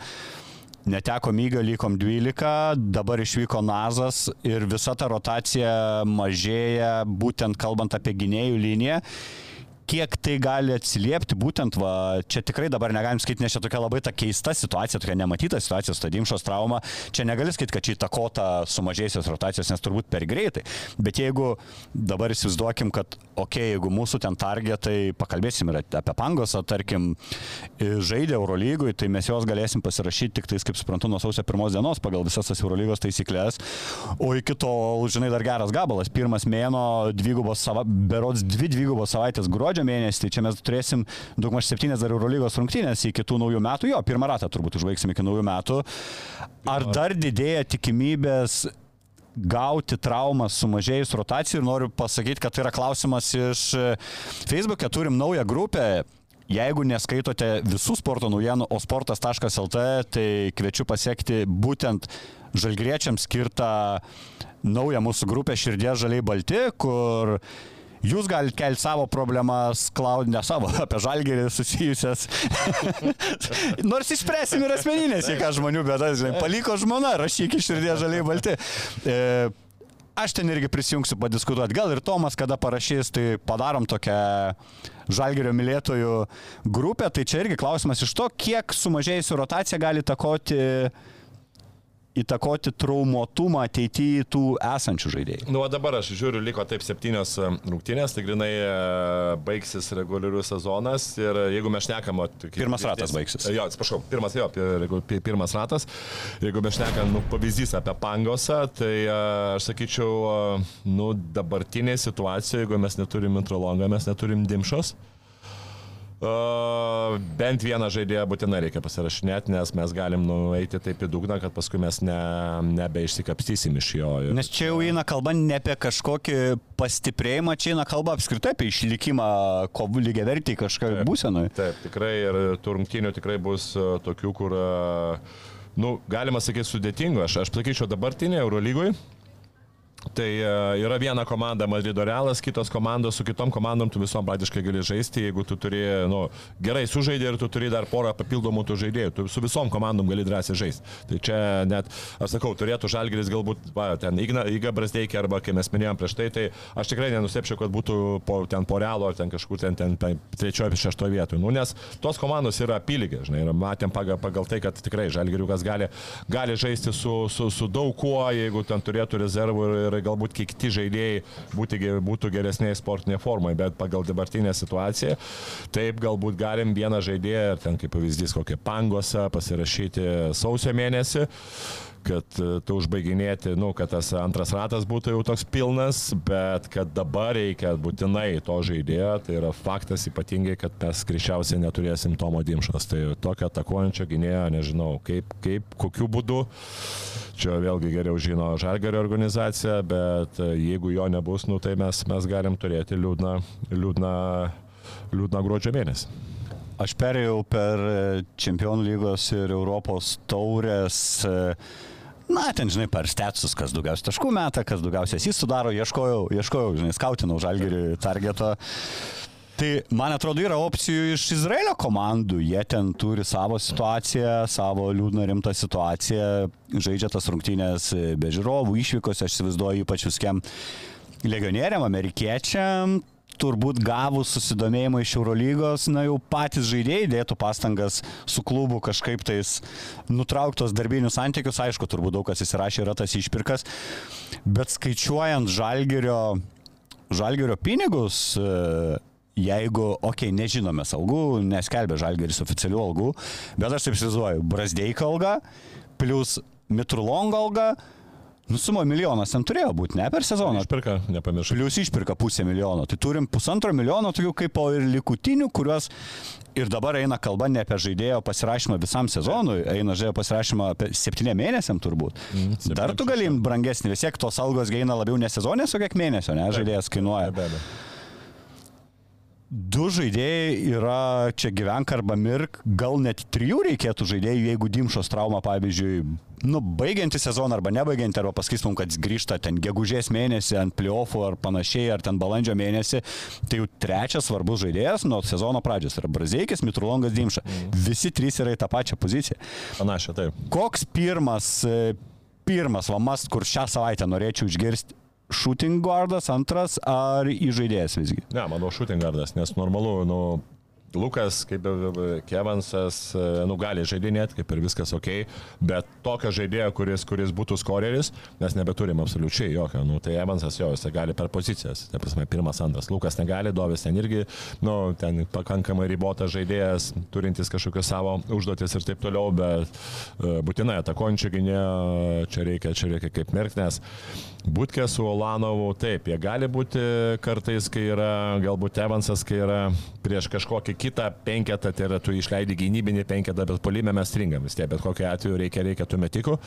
Neteko myga, lykom 12, dabar išvyko Nazas ir visa ta rotacija mažėja, būtent kalbant apie gynėjų liniją kiek tai gali atsiliepti, būtent va, čia tikrai dabar negalim skaityti, nes čia tokia labai ta keista situacija, tokia nematyta situacija, stadimšos trauma, čia negali skaityti, kad čia įtakota sumažėjusios rotacijos, nes turbūt per greitai. Bet jeigu dabar įsivaizduokim, kad, okei, okay, jeigu mūsų ten targetai, pakalbėsim ir apie Pangosą, tarkim, žaidė Eurolygui, tai mes juos galėsim pasirašyti tik tais, kaip suprantu, nuo sausio pirmos dienos pagal visas tas Eurolygos taisyklės. O iki tol, žinai, dar geras gabalas, pirmas mėno, dvigubos sava, berods dvi dvigubos savaitės gruodžio mėnesį, tai čia mes turėsim daugmaž septynės dar Eurolygos rungtynės iki tų naujų metų, jo, pirmą ratą turbūt užbaigsim iki naujų metų. Ar dar didėja tikimybės gauti traumą sumažėjus rotacijų ir noriu pasakyti, kad tai yra klausimas iš Facebook'e, turim naują grupę, Jeigu neskaitote visų sporto naujienų, o sportas.lt, tai kviečiu pasiekti būtent žalgriečiams skirtą naują mūsų grupę Širdė žaliai balti, kur Jūs galite kelti savo problemas, klaud, ne savo, apie žalgerį susijusias. Nors išspręsim ir asmeninės, jei ką žmonių, bet, žinai, paliko žmona, rašyk iš širdie žaliai balti. E, aš ten irgi prisijungsiu padiskutuoti. Gal ir Tomas, kada parašys, tai padarom tokią žalgerio mylėtojų grupę. Tai čia irgi klausimas iš to, kiek sumažėjusi rotacija gali takoti įtakoti traumuotumą ateityje tų esančių žaidėjų. Nu, o dabar aš žiūriu, liko taip septynios e, rungtynės, tai grinai e, baigsis reguliarius sezonas ir jeigu mes šnekam... Pirmas ratas baigsis. Jo, atsiprašau, pirmas, jo, pirmas ratas. Jeigu mes šnekam, nu, pavyzdys apie Pangosą, tai e, aš sakyčiau, nu, dabartinė situacija, jeigu mes neturim introlongą, mes neturim dimšos. Uh, bent vieną žaidėją būtinai reikia pasirašinėti, nes mes galim nueiti taip į dugną, kad paskui mes ne, nebeišsikapstysim iš jo. Ir... Nes čia jau eina kalba ne apie kažkokį pastiprėjimą, čia eina kalba apskritai apie išlikimą kovų lygiai vertį kažką būsenui. Taip, tikrai ir tų rungtynių tikrai bus tokių, kur, nu, galima sakyti, sudėtingų. Aš, aš sakyčiau, dabartinėje Eurolygoje Tai e, yra viena komanda Madrido Realas, kitos komandos su kitom komandom tu visom praktiškai gali žaisti, jeigu tu turi, nu, gerai sužaidė ir tu turi dar porą papildomų tų žaidėjų, tu su visom komandom gali drąsiai žaisti. Tai čia net, aš sakau, turėtų Žalgeris galbūt, va, ten Iga, Iga Brasdeikė arba, kai mes minėjom prieš tai, tai aš tikrai nenustepčiau, kad būtų po, ten po Realo ar ten kažkur ten, ten, ten trečioje, šeštoje vietoje. Nu, nes tos komandos yra apylygė, žinai, ir matėm pagal, pagal tai, kad tikrai Žalgeriukas gali, gali žaisti su, su, su daug kuo, jeigu ten turėtų rezervų ir, ir galbūt kiti žaidėjai būtų, būtų geresnėje sportinėje formoje, bet pagal dabartinę situaciją, taip galbūt galim vieną žaidėją, ten kaip pavyzdys kokią pangosą pasirašyti sausio mėnesį kad e, tu užbaiginėti, nu, kad tas antras ratas būtų jau toks pilnas, bet kad dabar reikia būtinai to žaidėjo, tai yra faktas ypatingai, kad mes greičiausiai neturėsim Tomo Dimšas. Tai tokio atakuojančio gynėjo, nežinau, kaip, kaip, kokiu būdu. Čia vėlgi geriau žino Žalgerio organizacija, bet e, jeigu jo nebus, nu, tai mes, mes galim turėti liūdną, liūdną, liūdną gruodžio mėnesį. Aš perėjau per e, Čempionų lygos ir Europos taurės. E, na, ten, žinai, per stetsus, kas daugiausiai taškų meta, kas daugiausiai jis sudaro, ieškojau, ieškojau, žinai, skautinau žalgerį targetą. Tai, man atrodo, yra opcijų iš Izraelio komandų. Jie ten turi savo situaciją, savo liūdną rimtą situaciją, žaidžia tas rungtynės be žiūrovų, išvykos, aš įsivaizduoju, ypač viskiem legionieriam, amerikiečiam, turbūt gavus susidomėjimą iš Eurolygos, na jau patys žaidėjai dėtų pastangas su klubu kažkaip tais nutrauktos darbinius santykius, aišku, turbūt daug kas įsirašė yra tas išpirkas, bet skaičiuojant žalgerio, žalgerio pinigus, jeigu, okei, okay, nežinome algų, neskelbė žalgeris oficialių algų, bet aš taip įsivaizduoju, Brasdeika alga, plus Mitrulongo alga, Nu, sumo milijonas ten turėjo būti, ne per sezoną. Išpirka, nepamiršau. Plius išpirka pusę milijono. Tai turim pusantro milijono tokių kaip po ir likutinių, kuriuos ir dabar eina kalba ne apie žaidėjo pasirašymą visam sezonui, eina žaidėjo pasirašymą apie septyniem mėnesiam turbūt. Mm, Dar tu gali brangesnį, vis tiek tos algos eina labiau ne sezonės, o kiek mėnesio, ne, žaidėjas kainuoja. Be abejo du žaidėjai yra čia gyvenk arba mirk, gal net trijų reikėtų žaidėjų, jeigu Dimšos trauma, pavyzdžiui, nu, baigianti sezoną arba nebaigianti, arba pasakysim, kad grįžta ten gegužės mėnesį ant playoffų ar panašiai, ar ten balandžio mėnesį, tai jau trečias svarbus žaidėjas nuo sezono pradžios yra Brazeikis, Mitrulongas Dimša. Mm. Visi trys yra į tą pačią poziciją. Panašiai, taip. Koks pirmas, e, pirmas vamas, kur šią savaitę norėčiau išgirsti, shooting guardas, antras ar įžaidėjas visgi? Ne, manau, shooting guardas, nes normalu, nu, Lukas, kaip Kevansas, e, nu, gali žaidinėti, kaip ir viskas ok, bet tokio žaidėjo, kuris, kuris būtų skoreris, mes nebeturim absoliučiai jokio. Nu, tai Evansas jo, jis gali per pozicijas, tai prasme, pirmas, antras. Lukas negali, Dovis ten irgi, nu, ten pakankamai ribotas žaidėjas, turintis kažkokios savo užduotis ir taip toliau, bet uh, būtinai atakuojančio gynėjo čia reikia, čia reikia kaip merkti, nes Būtkė su Olanovu, taip, jie gali būti kartais, kai yra, galbūt Evansas, kai yra prieš kažkokį kitą penketą, tai yra tu išleidi gynybinį penketą, bet polime mes stringam vis tiek, bet kokiu atveju reikia, reikia tų metikų.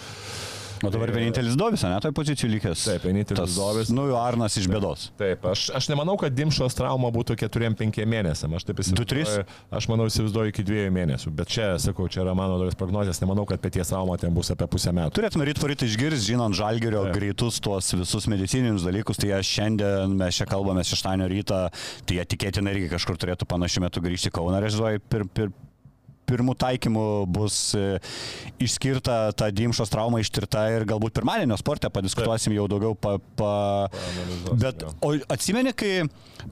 O dabar vienintelis Dovis, ne, toj pozicijai likęs. Taip, vienintelis Tas, Dovis. Nu, Arnas iš bėdos. Taip, aš, aš nemanau, kad Dimšos trauma būtų 4-5 mėnesiam. Aš taip įsivaizduoju. Aš manau, įsivaizduoju iki 2 mėnesių. Bet čia, sakau, čia yra mano tokios prognozijas. Nemanau, kad pėties trauma ten bus apie pusę metų. Turėtume ryt poryt išgirsti, žinant žalgerio Taip. greitus tuos visus medicininius dalykus, tai šiandien mes čia kalbame šeštadienio rytą, tai jie tikėtina irgi kažkur turėtų panašiu metu grįžti Kauną, režisuoju, pir, pir, pirmų taikymų bus e, išskirta ta Dimšos trauma ištirta ir galbūt pirmadienio sporte padiskutuosim jau daugiau pa... pa... Bet, o atsimeni, kai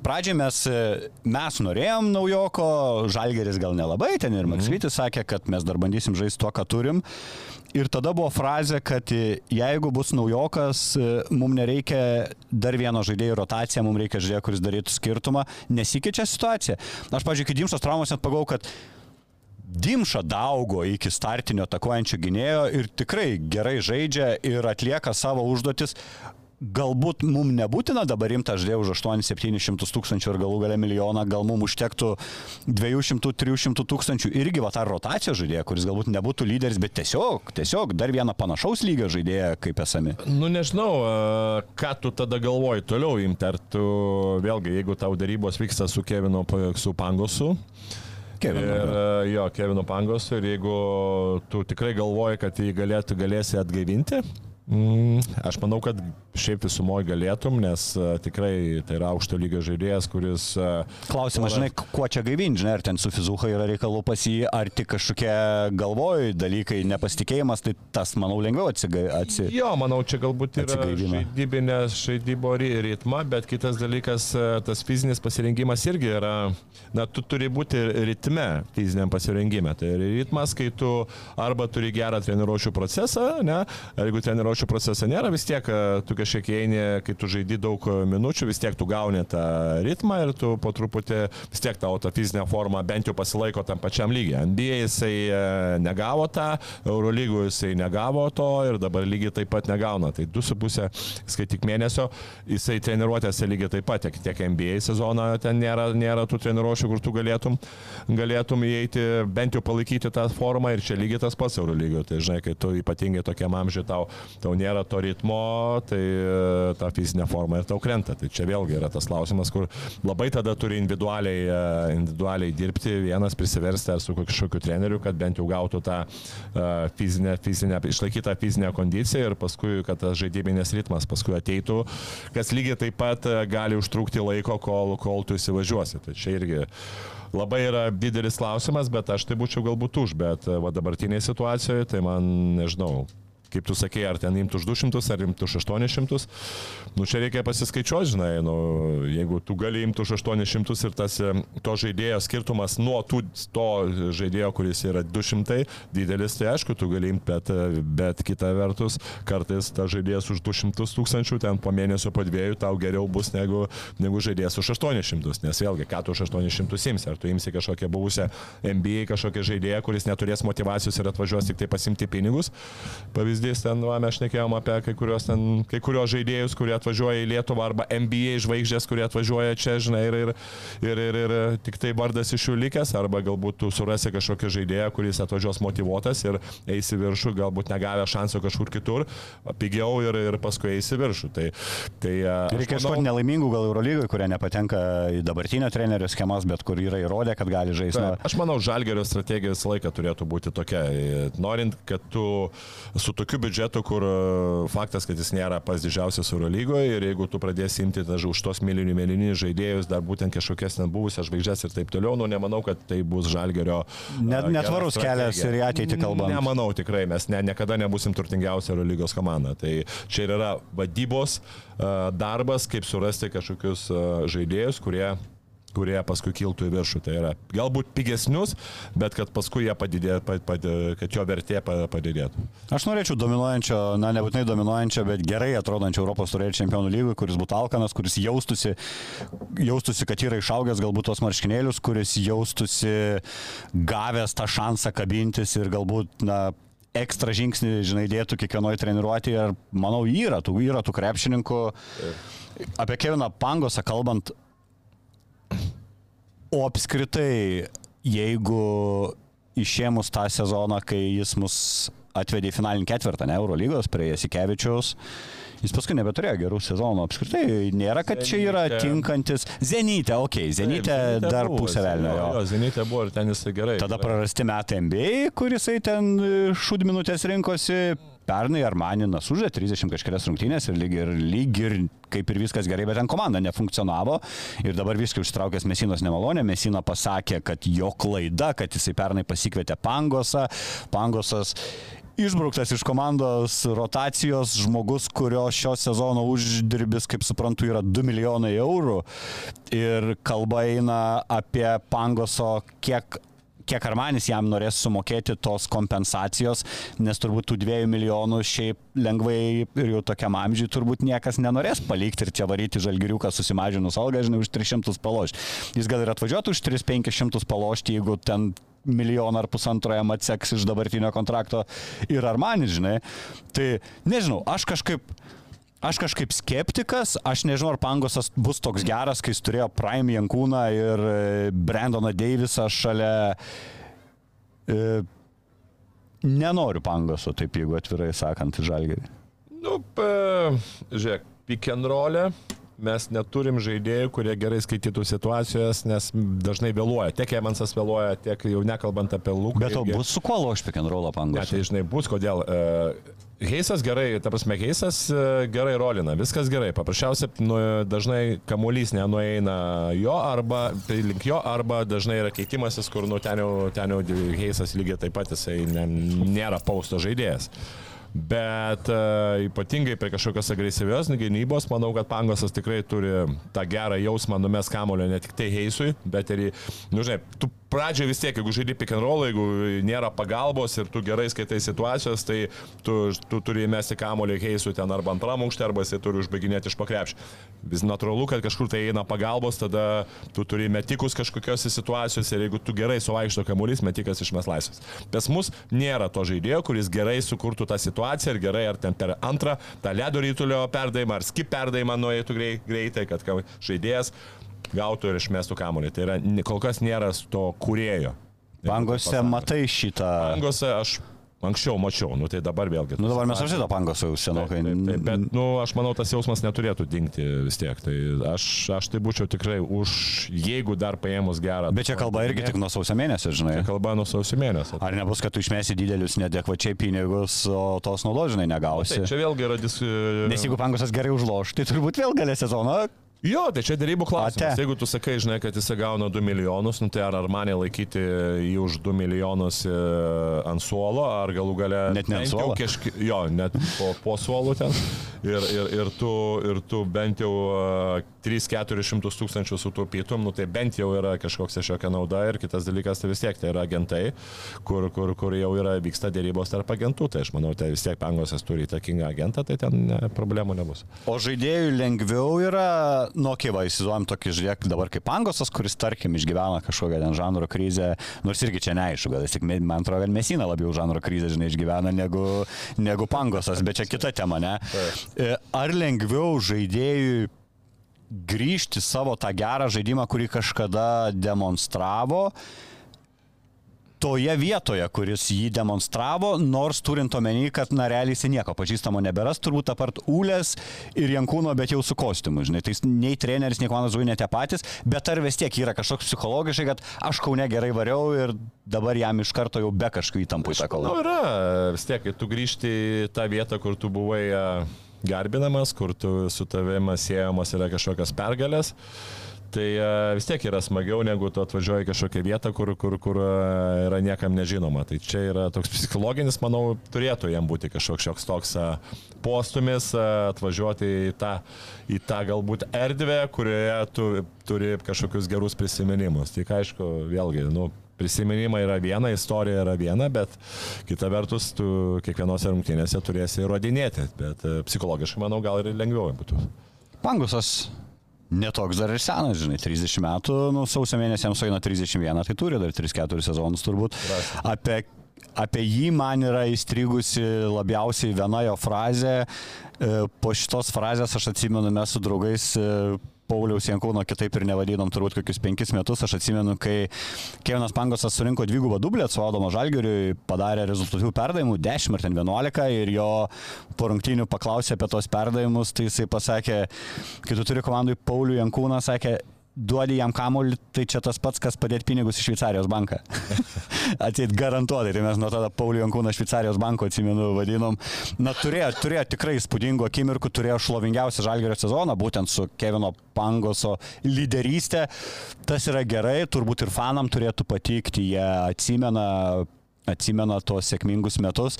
pradžiai mes, e, mes norėjom naujoko, žalgeris gal nelabai, ten ir Maksvytis sakė, kad mes dar bandysim žaisti tuo, ką turim. Ir tada buvo frazė, kad e, jeigu bus naujokas, mums nereikia dar vieno žaidėjo rotaciją, mums reikia žaidėjo, kuris darytų skirtumą, nesikeičia situacija. Aš, pažiūrėjau, kai Dimšos traumos net pagau, kad Dimša daugo iki startinio atakuojančio gynėjo ir tikrai gerai žaidžia ir atlieka savo užduotis. Galbūt mums nebūtina dabar rimta žaidėjų už 8-700 tūkstančių ir galų gale milijoną, gal mums užtektų 200-300 tūkstančių irgi va tą rotacijos žaidėją, kuris galbūt nebūtų lyderis, bet tiesiog, tiesiog dar vieną panašaus lygio žaidėją kaip esami. Nu nežinau, ką tu tada galvoji toliau imti, ar tu vėlgi, jeigu tau darybos vyksta su Kevinu, su Pangosu. Kevinu, ir jo. Kevinu Pangosu ir jeigu tu tikrai galvoji, kad jį galėtų, galėsi atgaivinti, aš manau, kad šiaip visumoje galėtum, nes a, tikrai tai yra aukšto lygio žaidėjas, kuris... a, Klausimas, žinai, kuo čia gaivinti, žinai, ar ten su fizuha yra reikalų pas jį, ar tik kažkokie galvoj dalykai, nepasitikėjimas, tai tas, manau, lengviau atsigai. Atsi... Jo, manau, čia galbūt yra Atsigaivina. žaidybinė žaidybo ri- ritma, bet kitas dalykas, e, tas fizinis pasirengimas irgi yra, na, tu turi būti ritme fiziniam pasirengime. Tai ritmas, kai tu arba turi gerą treniruočio procesą, ne, jeigu treniruočio proceso nėra, vis tiek e, tu kažkiek eini, kai tu žaidi daug e, minučių, vis tiek tu gauni tą ritmą ir tu po truputį vis tiek tavo ta fizinė forma bent jau pasilaiko tam pačiam lygiai. NBA jisai e, negavo tą, Eurolygų jisai negavo to ir dabar lygiai taip pat negauna. Tai 2,5 skaityk mėnesio, jisai treniruotėse lygiai taip pat, tiek, tiek NBA sezoną ten nėra, nėra tų treniruočių, kur tu galėtum, galėtum įeiti, bent jau palaikyti tą formą ir čia lygiai tas pats Eurolygio. Tai žinai, kai tu ypatingai tokiam amžiui tau, tau nėra to ritmo, tai e, ta fizinė forma ir tau krenta. Tai čia vėlgi yra tas klausimas, kur labai tada turi individualiai, e, individualiai dirbti, vienas prisiversti ar su kažkokiu treneriu, kad bent jau gautų tą e, fizinę, fizinę, išlaikytą fizinę kondiciją ir paskui, kad tas žaidybinis ritmas paskui ateitų, kas lygiai taip pat gali užtrukti laiko, kol, kol tu įsivažiuosi. Tai čia irgi labai yra didelis klausimas, bet aš tai būčiau galbūt už, bet va dabartinėje situacijoje, tai man nežinau. Kaip tu sakei, ar ten imtų už 200, ar imtų už 800, nu čia reikia pasiskaičiuoti, žinai, nu, jeigu tu gali imti už 800 ir tas e, to žaidėjo skirtumas nuo tų, to žaidėjo, kuris yra 200 didelis, tai aišku, tu gali imti, bet, e, bet kita vertus, kartais tas žaidėjas už 200 tūkstančių, ten po mėnesio, po dviejų tau geriau bus negu, negu žaidėjas už 800, nes vėlgi, ką tu už 800 imsi, ar tu imsi kažkokią buvusią NBA, kažkokią žaidėją, kuris neturės motivacijos ir atvažiuos tik tai pasimti pinigus. Pavyzdys, ten va, mes šnekėjom apie kai kurios, ten, kai kurios žaidėjus, kurie atvažiuoja į Lietuvą, arba NBA žvaigždės, kurie atvažiuoja čia, žinai, ir, ir, ir, ir, ir tik tai vardas iš jų likęs, arba galbūt tu surasi kažkokį žaidėją, kuris atvažiuos motivuotas ir eisi viršų, galbūt negavę šansų kažkur kitur, pigiau ir, ir paskui eisi viršų. Tai, tai, aš Reikia manau- ieškoti nelaimingų gal Eurolygoje, kurie nepatenka į dabartinio trenerio schemas, bet kur yra įrodę, kad gali žaisti. Taip, aš manau, žalgerio strategija visą laiką turėtų būti tokia. Norint, kad tu su tokiu biudžetu, kur e, faktas, kad jis nėra pas didžiausias Eurolygoje ir jeigu tu pradėsi imti tą už tos milijonų mėlyninius žaidėjus, dar būtent kažkokias ten buvusias žvaigždės ir taip toliau, nu nemanau, kad tai bus žalgerio. Net- e, netvarus kelias ir į ateitį kalbant. Nemanau tikrai, mes ne, niekada nebusim turtingiausia Eurolygos komanda. Tai čia ir yra vadybos e, darbas, kaip surasti kažkokius žaidėjus, kurie kurie paskui kiltų į viršų. Tai yra galbūt pigesnius, bet kad paskui jie padidė, pad, pad, kad jo vertė pa- padidėtų. Aš norėčiau dominuojančio, na nebūtinai dominuojančio, bet gerai atrodančio Europos turėjų čempionų lygui, kuris būtų alkanas, kuris jaustųsi, jaustųsi, kad yra išaugęs galbūt tos marškinėlius, kuris jaustųsi gavęs tą šansą kabintis ir galbūt, na, ekstra žingsnį, žinai, dėtų kiekvienoje treniruotėje ir manau, yra tų, yra tų krepšininkų. Apie Keviną Pangosą kalbant, o apskritai, jeigu išėmus tą sezoną, kai jis mus atvedė į finalinį ketvirtą, ne Eurolygos, prie Jasikevičiaus. Jis paskui nebeturėjo gerų sezonų apskritai. Nėra, kad čia yra tinkantis. Zenytė, okei, okay, Zenytė Taip, dar buvo, pusę velnio. Jo, Jo. Zenitė buvo ir ten jisai gerai. Tada prarasti metai NBA, kuris ten šūdminutės rinkosi. Pernai Armaninas užė 30 kažkelias rungtynės ir lyg, ir lyg ir kaip ir viskas gerai, bet ten komanda nefunkcionavo. Ir dabar viską užtraukęs Mesinos nemalonė. Mesina pasakė, kad jo klaida, kad jisai pernai pasikvietė Pangosą. Pangosas išbrauktas iš komandos rotacijos žmogus, kurio šio sezono uždirbis, kaip suprantu, yra 2 milijonai eurų. Ir kalba eina apie Pangoso kiek kiek Armanis jam norės sumokėti tos kompensacijos, nes turbūt tų dviejų milijonų šiaip lengvai ir jau tokiam amžiui turbūt niekas nenorės palikti ir čia varyti žalgiriuką susimažinus algą, žinai, už 300 palošti. Jis gal ir atvažiuotų už 3-500 palošti, jeigu ten milijoną ar pusantro jam atseks iš dabartinio kontrakto ir Armanis, žinai. Tai nežinau, aš kažkaip Aš kažkaip skeptikas, aš nežinau, ar Pangosas bus toks geras, kai jis turėjo Prime Jankūną ir e, Brandoną Deivisą šalia. E, nenoriu Pangoso, taip jeigu atvirai sakant, žalgerį. Nu, pa, žiūrėk, pick and roll'e mes neturim žaidėjų, kurie gerai skaitytų situacijas, nes dažnai vėluoja. Tiek Emansas vėluoja, tiek jau nekalbant apie Luką. Bet to irgi. bus su kuo loš pick and rollą Ne, tai žinai, bus kodėl. Uh, Heisas gerai, ta prasme, Heisas uh, gerai rolina, viskas gerai. Paprasčiausiai nu, dažnai kamuolys nenueina jo arba tai link jo, arba dažnai yra keitimasis, kur nu, ten jau, ten jau Heisas lygiai taip pat jisai ne, nėra pausto žaidėjas. Bet uh, ypatingai prie kažkokios agresyvios gynybos, manau, kad Pangosas tikrai turi tą gerą jausmą numes kamulio ne tik tai Heisui, bet ir nu žinai, tu pradžioje vis tiek, jeigu žaidži pick and roll, jeigu nėra pagalbos ir tu gerai skaitai situacijos, tai tu, tu turi įmesti kamulį Heisui ten arba antram aukšte, arba jisai turi užbaiginėti iš pakrepšio. Vis natūralu, kad kažkur tai eina pagalbos, tada tu turi metikus kažkokiose situacijose ir jeigu tu gerai suvaikšto kamuolys, metikas išmes laisvas. Pas mus nėra to žaidėjo, kuris gerai sukurtų tą situaciją ir gerai ar ten per antrą tą ledo rytulio perdavimą ar skip perdavimą nueitų grei- greitai, kad ka- žaidėjas gautų ir išmestų kamuolį. Tai yra, kol kas nėra to kurėjo. Pangose matai šitą. Pangose aš anksčiau mačiau, nu tai dabar vėlgi. Nu dabar mes apsito Pangoso jau Taip, senokai. taip, taip, bet, nu, aš manau, tas jausmas neturėtų dingti vis tiek. Tai aš, aš tai būčiau tikrai už, jeigu dar paėmus gerą. Bet čia kalba irgi tik nuo sausio mėnesio, žinai. Čia kalba nuo sausio mėnesio. Ar nebus, kad tu išmesi didelius nedekvačiai pinigus, o tos naudos, žinai, negausi? Taip, čia vėlgi yra dis... Nes jeigu Pangosas gerai užloš, tai turbūt vėl galės sezoną. Jo, tai čia dėrybų klausimas. Ate. Jeigu tu sakai, žinai, kad jis gauna 2 milijonus, nu tai ar, ar manė laikyti jį už 2 milijonus e, ant suolo, ar galų gale... Net ne ant suolo. Kažki, jo, net po, po suolu ten. Ir, ir, ir, tu, ir tu bent jau 3-400 tūkstančių sutaupytum, nu tai bent jau yra kažkoks kažkokia nauda. Ir kitas dalykas, tai vis tiek tai yra agentai, kur, kur, kur jau yra vyksta dėrybos tarp agentų. Tai aš manau, tai vis tiek Pangosas turi įtakingą agentą, tai ten ne, problemų nebus. O žaidėjų lengviau yra, nu, kai va, įsivaizduojam tokį žiūrėk dabar kaip Pangosas, kuris, tarkim, išgyvena kažkokią ten žanro krizę, nors irgi čia neaišku, gal jis tik, man atrodo, kad Mesina labiau žanro krizę, žinai, išgyvena negu, negu Pangosas, bet čia kita tema, ne? E, Ar lengviau žaidėjui grįžti savo tą gerą žaidimą, kurį kažkada demonstravo, toje vietoje, kuris jį demonstravo, nors turint omeny, kad na realiai jis nieko pažįstamo neberas, turbūt apart Ulės ir Jankūno, bet jau su kostiumu, žinai, tai nei treneris, nei komandos žuvai ne tie patys, bet ar vis tiek yra kažkoks psichologiškai, kad aš kaune gerai variau ir dabar jam iš karto jau be kažkokių įtampų Na, įtakau. yra, vis tiek, kai tu grįžti į tą vietą, kur tu buvai a, garbinamas, kur tu su tavim siejamos yra kažkokios pergalės. Tai a, vis tiek yra smagiau, negu tu atvažiuoji kažkokią vietą, kur, kur, kur a, yra niekam nežinoma. Tai čia yra toks psichologinis, manau, turėtų jam būti kažkoks šioks toks a, postumis atvažiuoti į tą, į tą galbūt erdvę, kurioje tu turi kažkokius gerus prisiminimus. Tik aišku, vėlgi, nu, prisiminimai yra viena, istorija yra viena, bet kita vertus, tu kiekvienose rungtynėse turėsi įrodinėti, bet e, psichologiškai, manau, gal ir lengviau būtų. Pangusas netoks dar ir senas, žinai, 30 metų, nu, sausio mėnesį jam sueina 31, tai turi dar 3-4 sezonus turbūt. Apie, apie jį man yra įstrigusi labiausiai viena jo frazė. E, Po šitos frazės aš atsimenu, mes su draugais e, Pauliaus Jankūno kitaip ir nevadinom turbūt kokius penkis metus. Aš atsimenu, kai Kevinas Pangosas surinko dvigubą dublį atsovaudomo Žalgiriui, padarė rezultatyvių perdavimų 10 ar ten 11 ir jo po rungtynių paklausė apie tos perdavimus, tai jisai pasakė, kai tu turi komandai Paulių Jankūną, sakė, duodi jam kamuolį, tai čia tas pats, kas padėti pinigus į Šveicarijos banką. Ateit garantuotai, tai mes nuo tada Paulių Jankūną Šveicarijos banko atsimenu vadinom. Na, turėjo, turėjo tikrai įspūdingų akimirkų, turėjo šlovingiausią žalgerio sezoną, būtent su Kevino Pangoso lyderystė. Tas yra gerai, turbūt ir fanam turėtų patikti, jie atsimena atsimena tuos sėkmingus metus.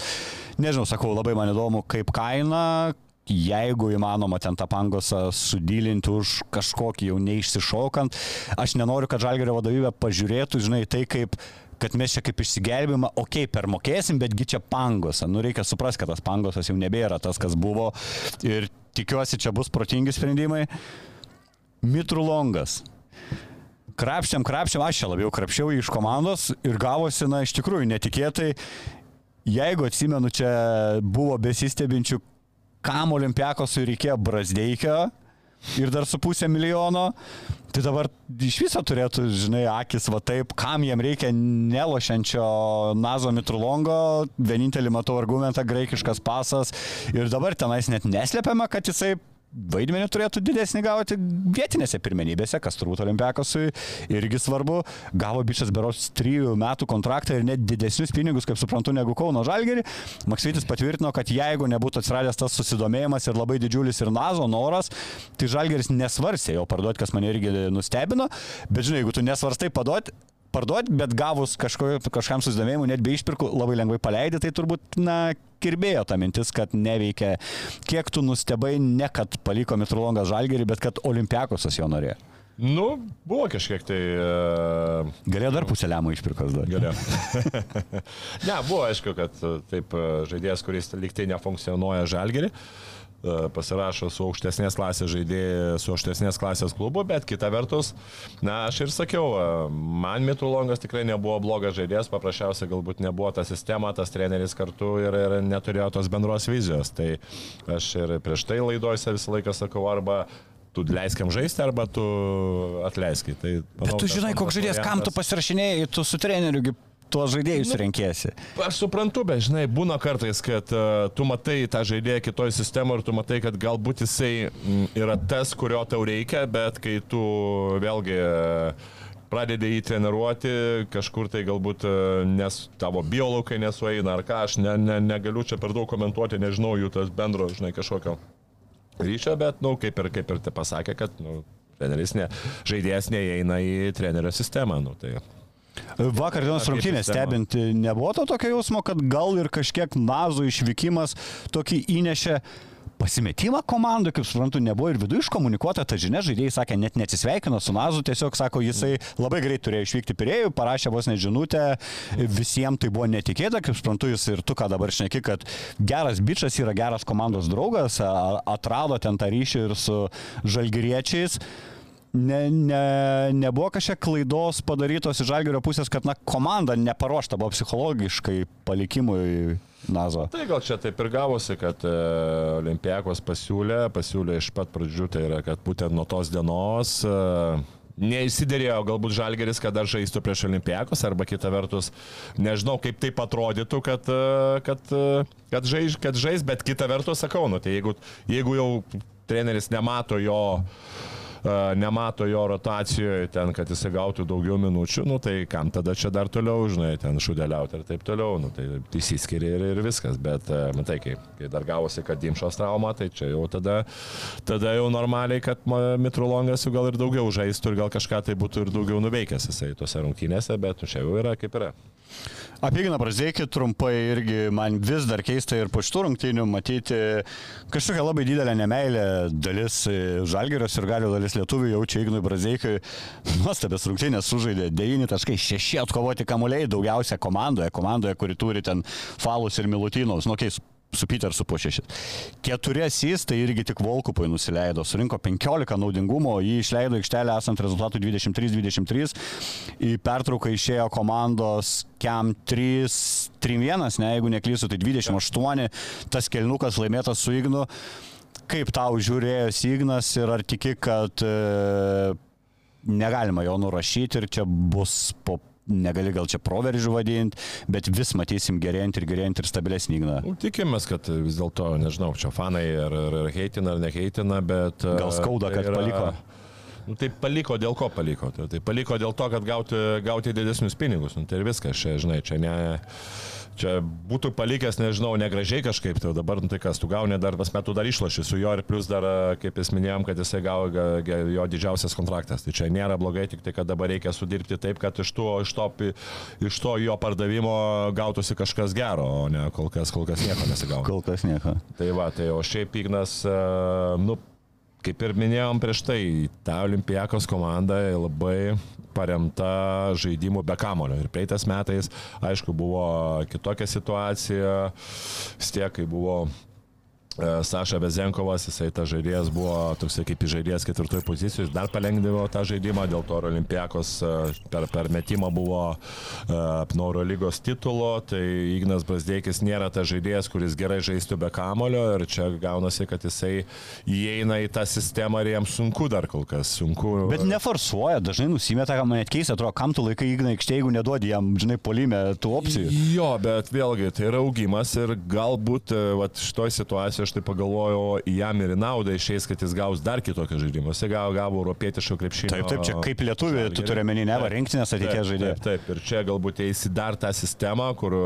Nežinau, sakau, labai man įdomu, kaip kaina, jeigu įmanoma ten tą pangosą sudylinti už kažkokį jau neišsišokant, aš nenoriu, kad žalgerio vadovybė pažiūrėtų, žinai, tai kaip kad mes čia kaip išsigelbimą, okei, okay, permokėsim, betgi čia pangosą. Nu, reikia suprasti, kad tas pangosas jau nebėra tas, kas buvo. Ir tikiuosi, čia bus protingi sprendimai. Mitrulongas. Krapščiam, krapščiam, aš čia labiau krapščiau iš komandos ir gavosi, na, iš tikrųjų netikėtai. Jeigu atsimenu, čia buvo besistebinčių kam olimpiakosui reikėjo Brasdeikio ir dar su pusę milijono, tai dabar iš viso turėtų, žinai, akis va taip, kam jiem reikia nelošiančio Nazo Mitrulongo, vienintelį matau argumentą graikiškas pasas. Ir dabar tenais net neslepiama, kad jisai vaidmenį turėtų didesnį gauti vietinėse pirmenybėse, kas turbūt Olimpiakosui irgi svarbu. Gavo bičias beros 3 metų kontraktą ir net didesnius pinigus, kaip suprantu, negu Kauno Žalgerį. Maksytis patvirtino, kad jeigu nebūtų atsiradęs tas susidomėjimas ir labai didžiulis ir nazo noras, tai Žalgeris nesvarsė jo parduoti, kas mane irgi nustebino. Bet žinai, jeigu tu nesvarstai paduoti, parduoti, bet gavus kažko, kažkam susidomėjimui, net be išpirkų, labai lengvai paleidai, tai turbūt, na, kirbėjo ta mintis, kad neveikia. Kiek tu nustebai, ne kad paliko Mitrolongas Žalgerį, bet kad Olimpiakosas jo norėjo. Nu, buvo kažkiek tai... Uh, Galėjo dar pusę lemą išpirkos dar. Galėjo. ne, buvo aišku, kad taip žaidėjas, kuris liktai nefunkcionuoja Žalgerį. Uh, E, pasirašo su aukštesnės klasės žaidėjai, su aukštesnės klasės klubu, bet kita vertus, na, aš ir sakiau, e, man Mitulongas tikrai nebuvo blogas žaidėjas, paprasčiausiai galbūt nebuvo ta sistema, tas treneris kartu ir, ir neturėjo tos bendros vizijos. Tai aš ir prieš tai laidose visą laiką sakau, arba tu leiskam žaisti arba tu atleiskit. Tai, manau, Bet tu žinai, koks žaidėjas, kam tu pasirašinėjai, tu su treneriu tuos žaidėjus nu, renkėsi. Aš suprantu, bet žinai, būna kartais, kad uh, tu matai tą žaidėją kitoje sistemoje ir tu matai, kad galbūt jisai yra tas, kurio tau reikia, bet kai tu vėlgi uh, pradedi jį treniruoti, kažkur tai galbūt e, nes tavo biolaukai nesueina ar ką, aš ne, ne, negaliu čia per daug komentuoti, nežinau jų tas bendro, žinai, kažkokio ryšio, bet, na, nu, kaip ir, kaip ir te pasakė, kad, na, nu, treneris ne, žaidėjas neįeina į trenerio sistemą, nu, tai Vakar dienos rungtynės stebint, nebuvo to tokio jausmo, kad gal ir kažkiek nazų išvykimas tokį įnešė pasimetimą komandų, kaip suprantu, nebuvo ir viduje iškomunikuota ta žinia, žaidėjai sakė, net neatsisveikino su Nazu, tiesiog sako, jisai labai greit turėjo išvykti pirėjų, parašė vos nežinutę, visiems tai buvo netikėta, kaip suprantu, jis ir tu ką dabar šneki, kad geras bičias yra geras komandos draugas, atrado ten tą ryšį ir su žalgyriečiais ne, ne, nebuvo kažkiek klaidos padarytos iš žalgerio pusės, kad na, komanda neparuošta buvo psichologiškai palikimui Nazo. Tai gal čia taip ir gavosi, kad e, Olimpijakos pasiūlė, pasiūlė iš pat pradžių, tai yra, kad būtent nuo tos dienos e, neįsidėrėjo galbūt žalgeris, kad dar žaistų prieš Olimpijakos, arba kita vertus, nežinau, kaip tai atrodytų, kad, e, kad, e, kad, žais, kad žais, bet kita vertus sakau, nu, tai jeigu, jeigu jau treneris nemato jo nemato jo rotacijoje ten, kad jisai gautų daugiau minučių, nu tai kam tada čia dar toliau, žinai, ten šudeliauti ir taip toliau, nu tai įsiskiria ir, ir viskas, bet matai, kai, kai dar gavosi, kad Dimšos trauma, tai čia jau tada, tada jau normaliai, kad Mitrulongas jau gal ir daugiau žaistų ir gal kažką tai būtų ir daugiau nuveikęs jisai tuose rungtynėse, bet nu, čia jau yra kaip yra. Apie Igną Brazdeikį trumpai irgi man vis dar keista ir po šitų rungtynių matyti kažkokią labai didelę nemailę dalis Žalgerios ir galių dalis lietuvių jaučia Ignui Brazdeikiui. Nuostabės rungtynės sužaidė 9.6 atkovoti kamuoliai daugiausia komandoje, komandoje, kuri turi ten falus ir milutinus. Nu, keis, su Petersu po 6. Keturi asys, tai irgi tik Volkupai nusileido, surinko 15 naudingumo, jį išleido aikštelę esant rezultatų 23-23, į pertrauką išėjo komandos Kem 3-3-1, ne, jeigu neklysiu, tai 28, tas kelnukas laimėtas su Ignu. kaip tau žiūrėjęs Ignas ir ar tiki, kad e, negalima jo nurašyti ir čia bus po negali gal čia proveržių vadinti, bet vis matysim gerėjant ir gerėjant ir stabilesnį Igną. Nu, Tikimės, kad vis dėlto, nežinau, čia fanai ar, ar, heitina ar neheitina, bet... Gal skauda, tai kad paliko? Nu, tai paliko, dėl ko paliko? Tai, tai paliko dėl to, kad gauti, gauti didesnius pinigus. Nu, tai ir viskas, čia, žinai, čia ne... Čia būtų palikęs, nežinau, negražiai kažkaip, tai dabar, nu, tai kas, tu gauni dar pas metų dar išlošį su juo ir plus dar, kaip jis minėjom, kad jisai gavo ga- ga- jo didžiausias kontraktas. Tai čia nėra blogai, tik tai, kad dabar reikia sudirbti taip, kad iš to, iš to, iš to jo pardavimo gautųsi kažkas gero, o ne kol kas, kol kas nieko nesigauna. Kol kas nieko. Tai va, tai o šiaip Ignas, e, nu, kaip ir minėjom prieš tai, ta Olimpijakos komanda labai paremta žaidimu be kamulio. Ir praeitais metais, aišku, buvo kitokia situacija, vis tiek, kai buvo Saša Vezenkovas, jisai ta žaidėjas buvo toksai kaip žaidėjas ketvirtoje pozicijoje, dar palengdavo tą žaidimą, dėl to Olimpijakos e, per, per metimą buvo Noro lygos titulo, tai Ignas Brasdeikis nėra tas žaidėjas, kuris gerai žaistų be kamulio ir čia gaunasi, kad jisai įeina į tą sistemą ir jam sunku dar kol kas, sunku. Bet neforsuoja, dažnai nusimeta, man net keista, atrodo, kam tu laikai Igną aikštėje, jeigu neduodi jam, žinai, polime tų opcijų. Jo, bet vėlgi tai yra augimas ir galbūt e, vat, šitoj situacijoje aš tai pagalvojau, jam ir naudą išeis, kad jis gaus dar kitokią žaidimą. Jis gavo, gavo europietiško krepšinio. Taip, taip, čia kaip lietuvių, tu turi menį, ne, va, Taip, rinktinės ateities žaidėjai. Taip, taip, ir čia galbūt eisi dar tą sistemą, kur e,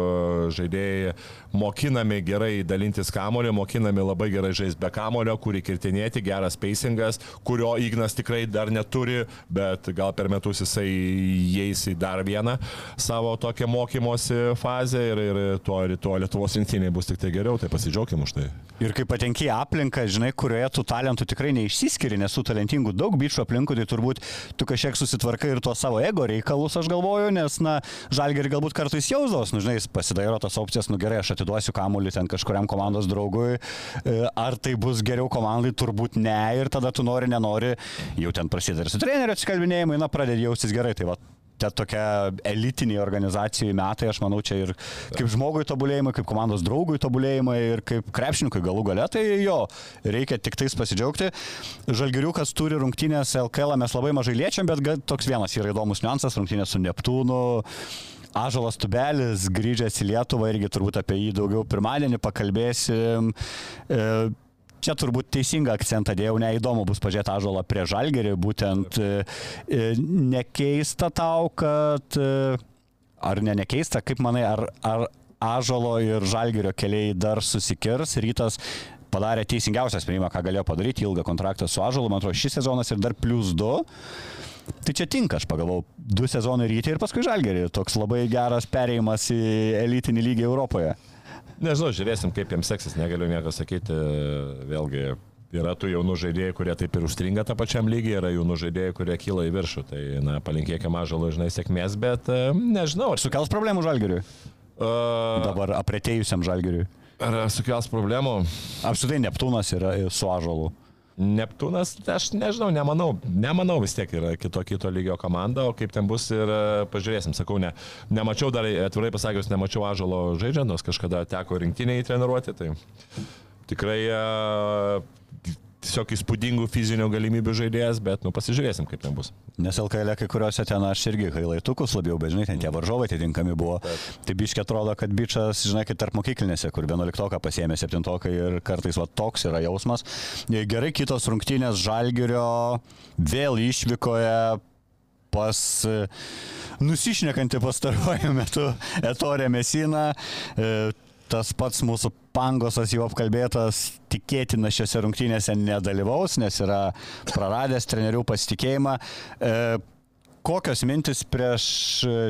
žaidėjai mokinami gerai dalintis kamulio, mokinami labai gerai žaisti be kamulio, kurį kirtinėti, geras pacingas, kurio Ignas tikrai dar neturi, bet gal per metus jisai įeis į dar vieną savo tokią mokymosi fazę ir, ir tuo rytoj Lietuvos rinktinė bus tik tai geriau, tai pasidžiaugim už tai. Ir kai patenki į aplinką, žinai, kurioje tų talentų tikrai neišsiskiri, nes tų talentingų daug bičių aplinkų, tai turbūt tu kažkiek susitvarkai ir tuos savo ego reikalus, aš galvoju, nes, na, žalgerį galbūt kartais jausdavos, nu, žinai, jis pasidairo tas opcijas, nu gerai, aš atiduosiu kamuolį ten kažkuriam komandos draugui, e, ar tai bus geriau komandai, turbūt ne, ir tada tu nori, nenori, jau ten prasideda ir su treneriu atsikalbinėjimai, na, pradedi jaustis gerai, tai va. Te tokia elitinė organizacijų metai, aš manau, čia ir kaip žmogui tobulėjimai, kaip komandos draugui tobulėjimai ir kaip krepšininkui galų gale, tai jo, reikia tik tais pasidžiaugti. Žalgiriukas turi rungtynės LKL, mes labai mažai liečiam, bet toks vienas yra įdomus niuansas, rungtynės su Neptūnu. Ažalas Tubelis, grįžęs į Lietuvą, irgi turbūt apie jį daugiau pirmadienį pakalbėsim. E, Čia turbūt teisingą akcentą dėjau, neįdomu bus pažiūrėti Ažalą prie Žalgerį, būtent e, e, nekeista tau, kad, e, ar ne nekeista, kaip manai, ar, ar Ažalo ir Žalgerio keliai dar susikirs, rytas padarė teisingiausią sprendimą, ką galėjo padaryti, ilgą kontraktą su Ažalu, man atrodo, šis sezonas ir dar plus du. Tai čia tinka, aš pagalvojau, du sezonai rytį ir paskui Žalgerį, toks labai geras perėjimas į elitinį lygį Europoje. Nežinau, žiūrėsim, kaip jiems seksis, negaliu nieko sakyti. Vėlgi, yra tų jaunų žaidėjų, kurie taip ir užstringa tą pačiam lygį, yra jaunų žaidėjų, kurie kyla į viršų. Tai, na, palinkėkime mažalo, žinai, sėkmės, bet e, nežinau, ar, Sukels problemų Žalgeriui, uh, dabar apretėjusiam Žalgeriui. ar sukels problemų. Apskritai Neptūnas yra su Ažalu. Neptūnas, aš nežinau, nemanau, nemanau vis tiek yra kito, kito lygio komanda, o kaip ten bus ir e, pažiūrėsim, sakau, ne, nemačiau dar, atvirai pasakius, nemačiau Ažalo žaidžiant, nors kažkada teko rinktinėje treniruoti, tai tikrai e, tiesiog įspūdingų fizinių galimybių žaidėjas, bet, nu, pasižiūrėsim, kaip ten bus. Nes LKL kai kuriuose ten aš irgi hailaitukus labiau, bet žinai, ten tie varžovai atitinkami buvo. Tai biškiai atrodo, kad bičias, žinai, kaip tarp mokyklinėse, kur 11 pasiemė 7 ir kartais va toks yra jausmas. Gerai kitos rungtynės Žalgirio vėl išvykoje pas e, nusišnekantį pastaruoju metu Etorė Mesina. E, Tas pats mūsų pangosas jau apkalbėtas tikėtina šiuose rungtynėse nedalyvaus, nes yra praradęs trenerių pasitikėjimą. E, kokios mintis prieš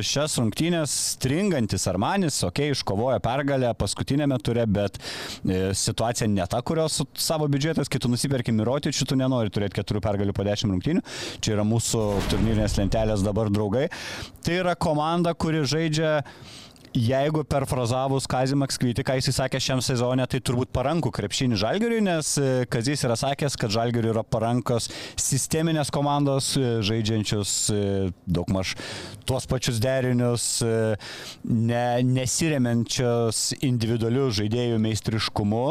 šias rungtynės stringantis Armanis, okei, okay, iškovojo pergalę paskutinėme ture, bet e, situacija ne ta, kurios savo biudžetas, kai tu nusiperki Mirotičių, tu nenori turėti keturių pergalių po dešimt rungtynių. Čia yra mūsų turnyrinės lentelės dabar draugai. Tai yra komanda, kuri žaidžia Jeigu perfrazavus Kazį Makskvitį, ką jis sakė šiam sezonė, tai turbūt parankų krepšinį Žalgiriui, nes e, Kazys yra sakęs, kad Žalgiriui yra parankos sisteminės komandos, e, žaidžiančius e, daugmaž tuos pačius derinius, ne, nesiremiančios individualių žaidėjų meistriškumu.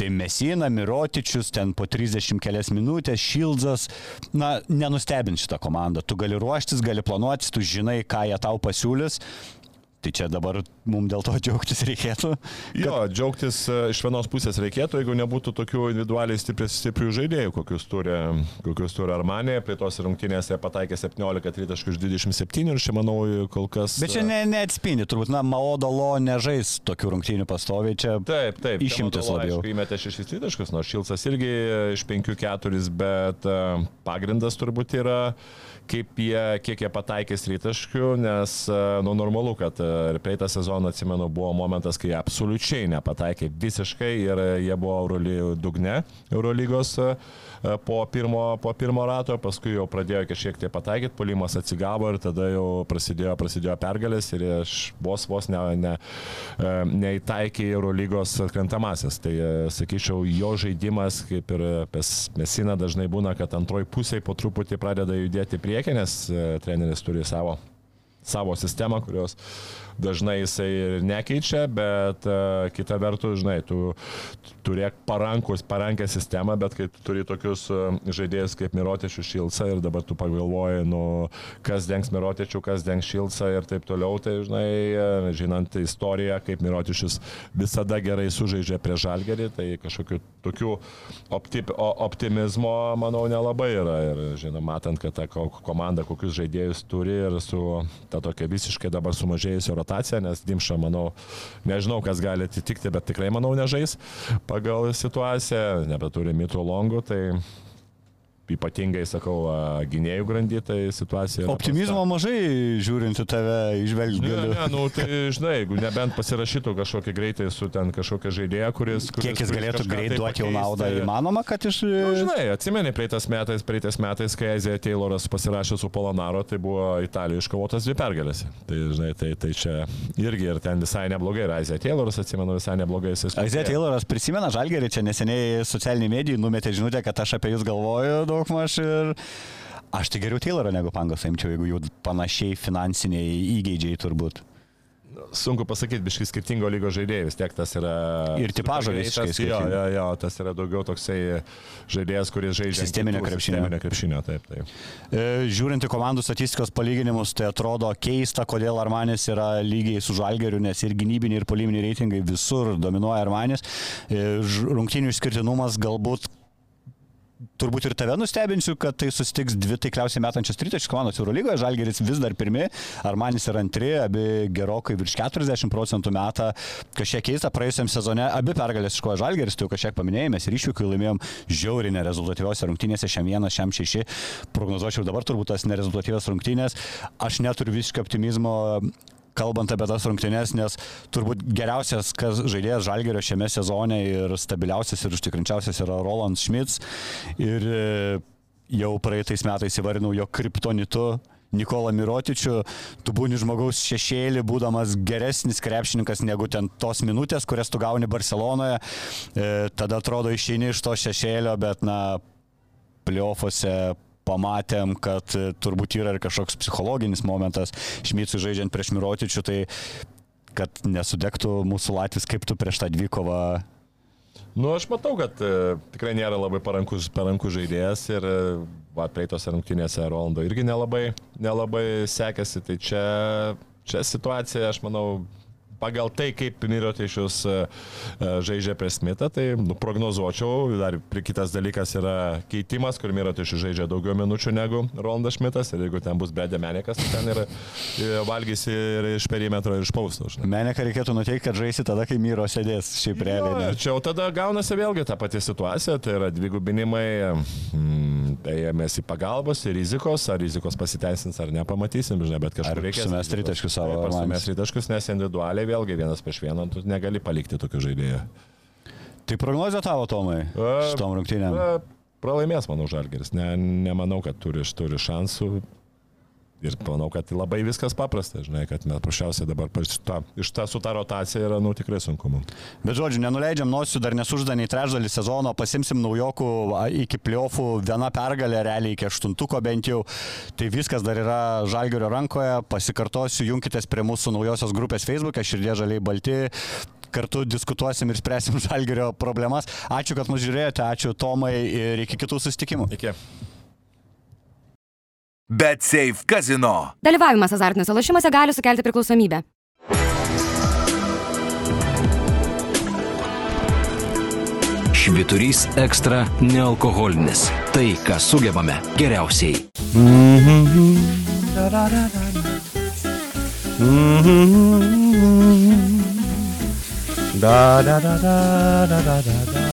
Tai Mesina, Mirotičius, ten po 30 kelias minutės, Šildzas, na, nenustebint šitą komandą. Tu gali ruoštis, gali planuotis, tu žinai, ką jie tau pasiūlys. Tai čia dabar mums dėl to džiaugtis reikėtų. Jo, džiaugtis e, iš vienos pusės reikėtų, jeigu nebūtų tokių individualiai stiprių, žaidėjų, kokius turi, kokius turi Armanė. Prie tos rungtynės jie pataikė 17 tritaškų iš 27 ir čia manau kol kas. Bet čia ne, neatspindi, turbūt, na, Maodolo nežais tokių rungtynių pastoviai, čia Taip, taip. išimtis labiau. Aišku, įmetė 6 tritaškus, nors Šilcas irgi iš 5-4, bet e, pagrindas turbūt yra kaip jie, kiek jie pataikė tritaškių, nes, e, nu, normalu, kad e, ir praeitą sezoną, atsimenu, buvo momentas, kai absoliučiai nepataikė visiškai ir jie buvo Euroly dugne Eurolygos e, po pirmo, po pirmo rato, paskui jau pradėjo kažkiek tai pataikyti, polimas atsigavo ir tada jau prasidėjo, prasidėjo pergalės ir aš vos vos ne, ne, e, neįtaikė Eurolygos atkrentamasis. Tai e, sakyčiau, jo žaidimas, kaip ir Mesina dažnai būna, kad antroji pusė po truputį pradeda judėti priekį, nes treneris turi savo savo sistemą, kurios dažnai jisai ir nekeičia, bet uh, kita vertus, žinai, tu turėk parankus, parankę sistemą, bet kai tu turi tokius uh, žaidėjus kaip Mirotičių Šilca ir dabar tu pagalvoji, nu, kas dengs Mirotičių, kas dengs Šilca ir taip toliau, tai, žinai, uh, žinant istoriją, kaip Mirotičius visada gerai sužaidžia prie Žalgerį, tai kažkokiu tokiu optip, optimizmo, manau, nelabai yra. Ir, žinoma, matant, kad ta ko- komanda kokius žaidėjus turi ir su ta tokia visiškai dabar sumažėjusi rotacija, nes Dimša, manau, nežinau, kas gali atitikti, bet tikrai, manau, nežais pagal situaciją, nebeturi mitų longų, tai ypatingai, sakau, gynėjų grandy, tai situacija. Optimizmo mažai žiūrint į tave, išvelgti Ne, ne, nu, tai žinai, jeigu nebent pasirašytų kažkokį greitai su ten kažkokia žaidėja, kuris... kuris Kiek jis galėtų greit tai duoti jau naudą, įmanoma, kad iš... Nu, žinai, atsimeni, praeitais metais, praeitais metais, kai Ezija Tayloras pasirašė su Polonaro, tai buvo Italijoje iškovotas dvi pergalės. Tai, žinai, tai, tai čia irgi ir ten visai neblogai. Ir Ezija Tayloras, atsimenu, visai neblogai. Aizė Tayloras prisimena Žalgerį, čia neseniai socialiniai medijai numetė žinutę, kad aš apie jūs galvoju daugmaž ir aš tai geriau Taylorą negu Pangos imčiau, jeigu jų panašiai finansiniai įgeidžiai turbūt. Sunku pasakyti, biškai skirtingo lygo žaidėjai, vis tiek tas yra... Ir tipažo visiškai greitas, Jo, jo, jo, tas yra daugiau toksai žaidėjas, kuris žaidžia... Sisteminio krepšinio. Sisteminio krepšinio, taip, taip. E, Žiūrint į komandų statistikos palyginimus, tai atrodo keista, kodėl Armanis yra lygiai su Žalgeriu, nes ir gynybiniai, ir poliminiai reitingai visur dominuoja Armanis. E, Rungtynių išskirtinumas galbūt turbūt ir tave nustebinsiu, kad tai susitiks dvi taikliausiai metančios tritaškų komandos Eurolygoje. Žalgeris vis dar pirmi, Armanis yra antri, abi gerokai virš 40 procentų metą. Kažkiek keista, praėjusiam sezone abi pergalės iškovojo Žalgeris, tai jau kažkiek paminėjai, mes ir išvykai laimėjom žiauriai nerezultatyviose rungtynėse, šiam vienas, šiam šeši. Prognozuočiau dabar turbūt tas nerezultatyvios rungtynės. Aš neturiu visiškai optimizmo kalbant apie tas rungtynes, nes turbūt geriausias žaidėjas Žalgerio šiame sezone ir stabiliausias ir užtikrinčiausias yra Roland Schmitz. Ir e, jau praeitais metais įvardinau jo kriptonitu. Nikola Mirotičiu, tu būni žmogaus šešėlį, būdamas geresnis krepšininkas negu ten tos minutės, kurias tu gauni Barcelonoje. E, tada atrodo išeini iš to šešėlio, bet na, playoffuose pamatėm, kad e, turbūt yra ir kažkoks psichologinis momentas Šmicui žaidžiant prieš Mirotičių, tai kad nesudegtų mūsų Latvijas, kaip tu prieš tą dvikovą. Nu, aš matau, kad e, tikrai nėra labai parankus, parankus žaidėjas ir e, va, praeitose rungtynėse Rolando irgi nelabai, nelabai sekėsi. Tai čia, čia situacija, aš manau, pagal tai, kaip Mirotišius e, e, žaidžia prie Smitą, tai nu, prognozuočiau, dar kitas dalykas yra keitimas, kur Mirotišius žaidžia daugiau minučių negu Rolandas Šmitas ir jeigu ten bus Bedė Menikas, tai ten ir e, valgysi ir iš perimetro ir iš pausto. Meneką reikėtų nuteikti, kad žaisi tada, kai Myro sėdės šiaip realiai. Ne? čia jau tada gaunasi vėlgi ta pati situacija, tai yra dvigubinimai, mm, ėjomės į pagalbos, į rizikos, ar rizikos pasiteisins ar nepamatysim, žinai, bet kažkur reikia. sumes tritaškius savo sumes tritaškius, nes individualiai vėlgi vienas prieš vieną, tu negali palikti tokio žaidėjo. Tai prognozija tavo, Tomai, A, šitom rungtynėm. Na, Pralaimės, manau, Žalgeris. Ne, nemanau, kad turi, turi šansų. Ir manau, kad labai viskas paprasta, žinai, kad mes prašiausiai dabar ta, iš ta su ta rotacija yra, nu, tikrai sunku mums. Bet žodžiu, nenuleidžiam nosių, dar nesužda nei trečdalį sezono, pasimsim naujokų iki pliofų, viena pergalė, realiai iki aštuntuko bent jau. Tai viskas dar yra Žalgerio rankoje, pasikartosiu, junkitės prie mūsų naujosios grupės Facebook'e, širdė žaliai balti. kartu diskutuosim ir spręsim žalgerio problemas. Ačiū, kad mus žiūrėjote, ačiū Tomai ir iki kitų susitikimų. Iki. Bet Safe kazino. Dalyvavimas azartiniuose lošimuose gali sukelti priklausomybę. Šviturys ekstra nealkoholinis. Tai, ką sugebame geriausiai. Da, da, da, da. Mhm. Da, da, da, da, da, da, da.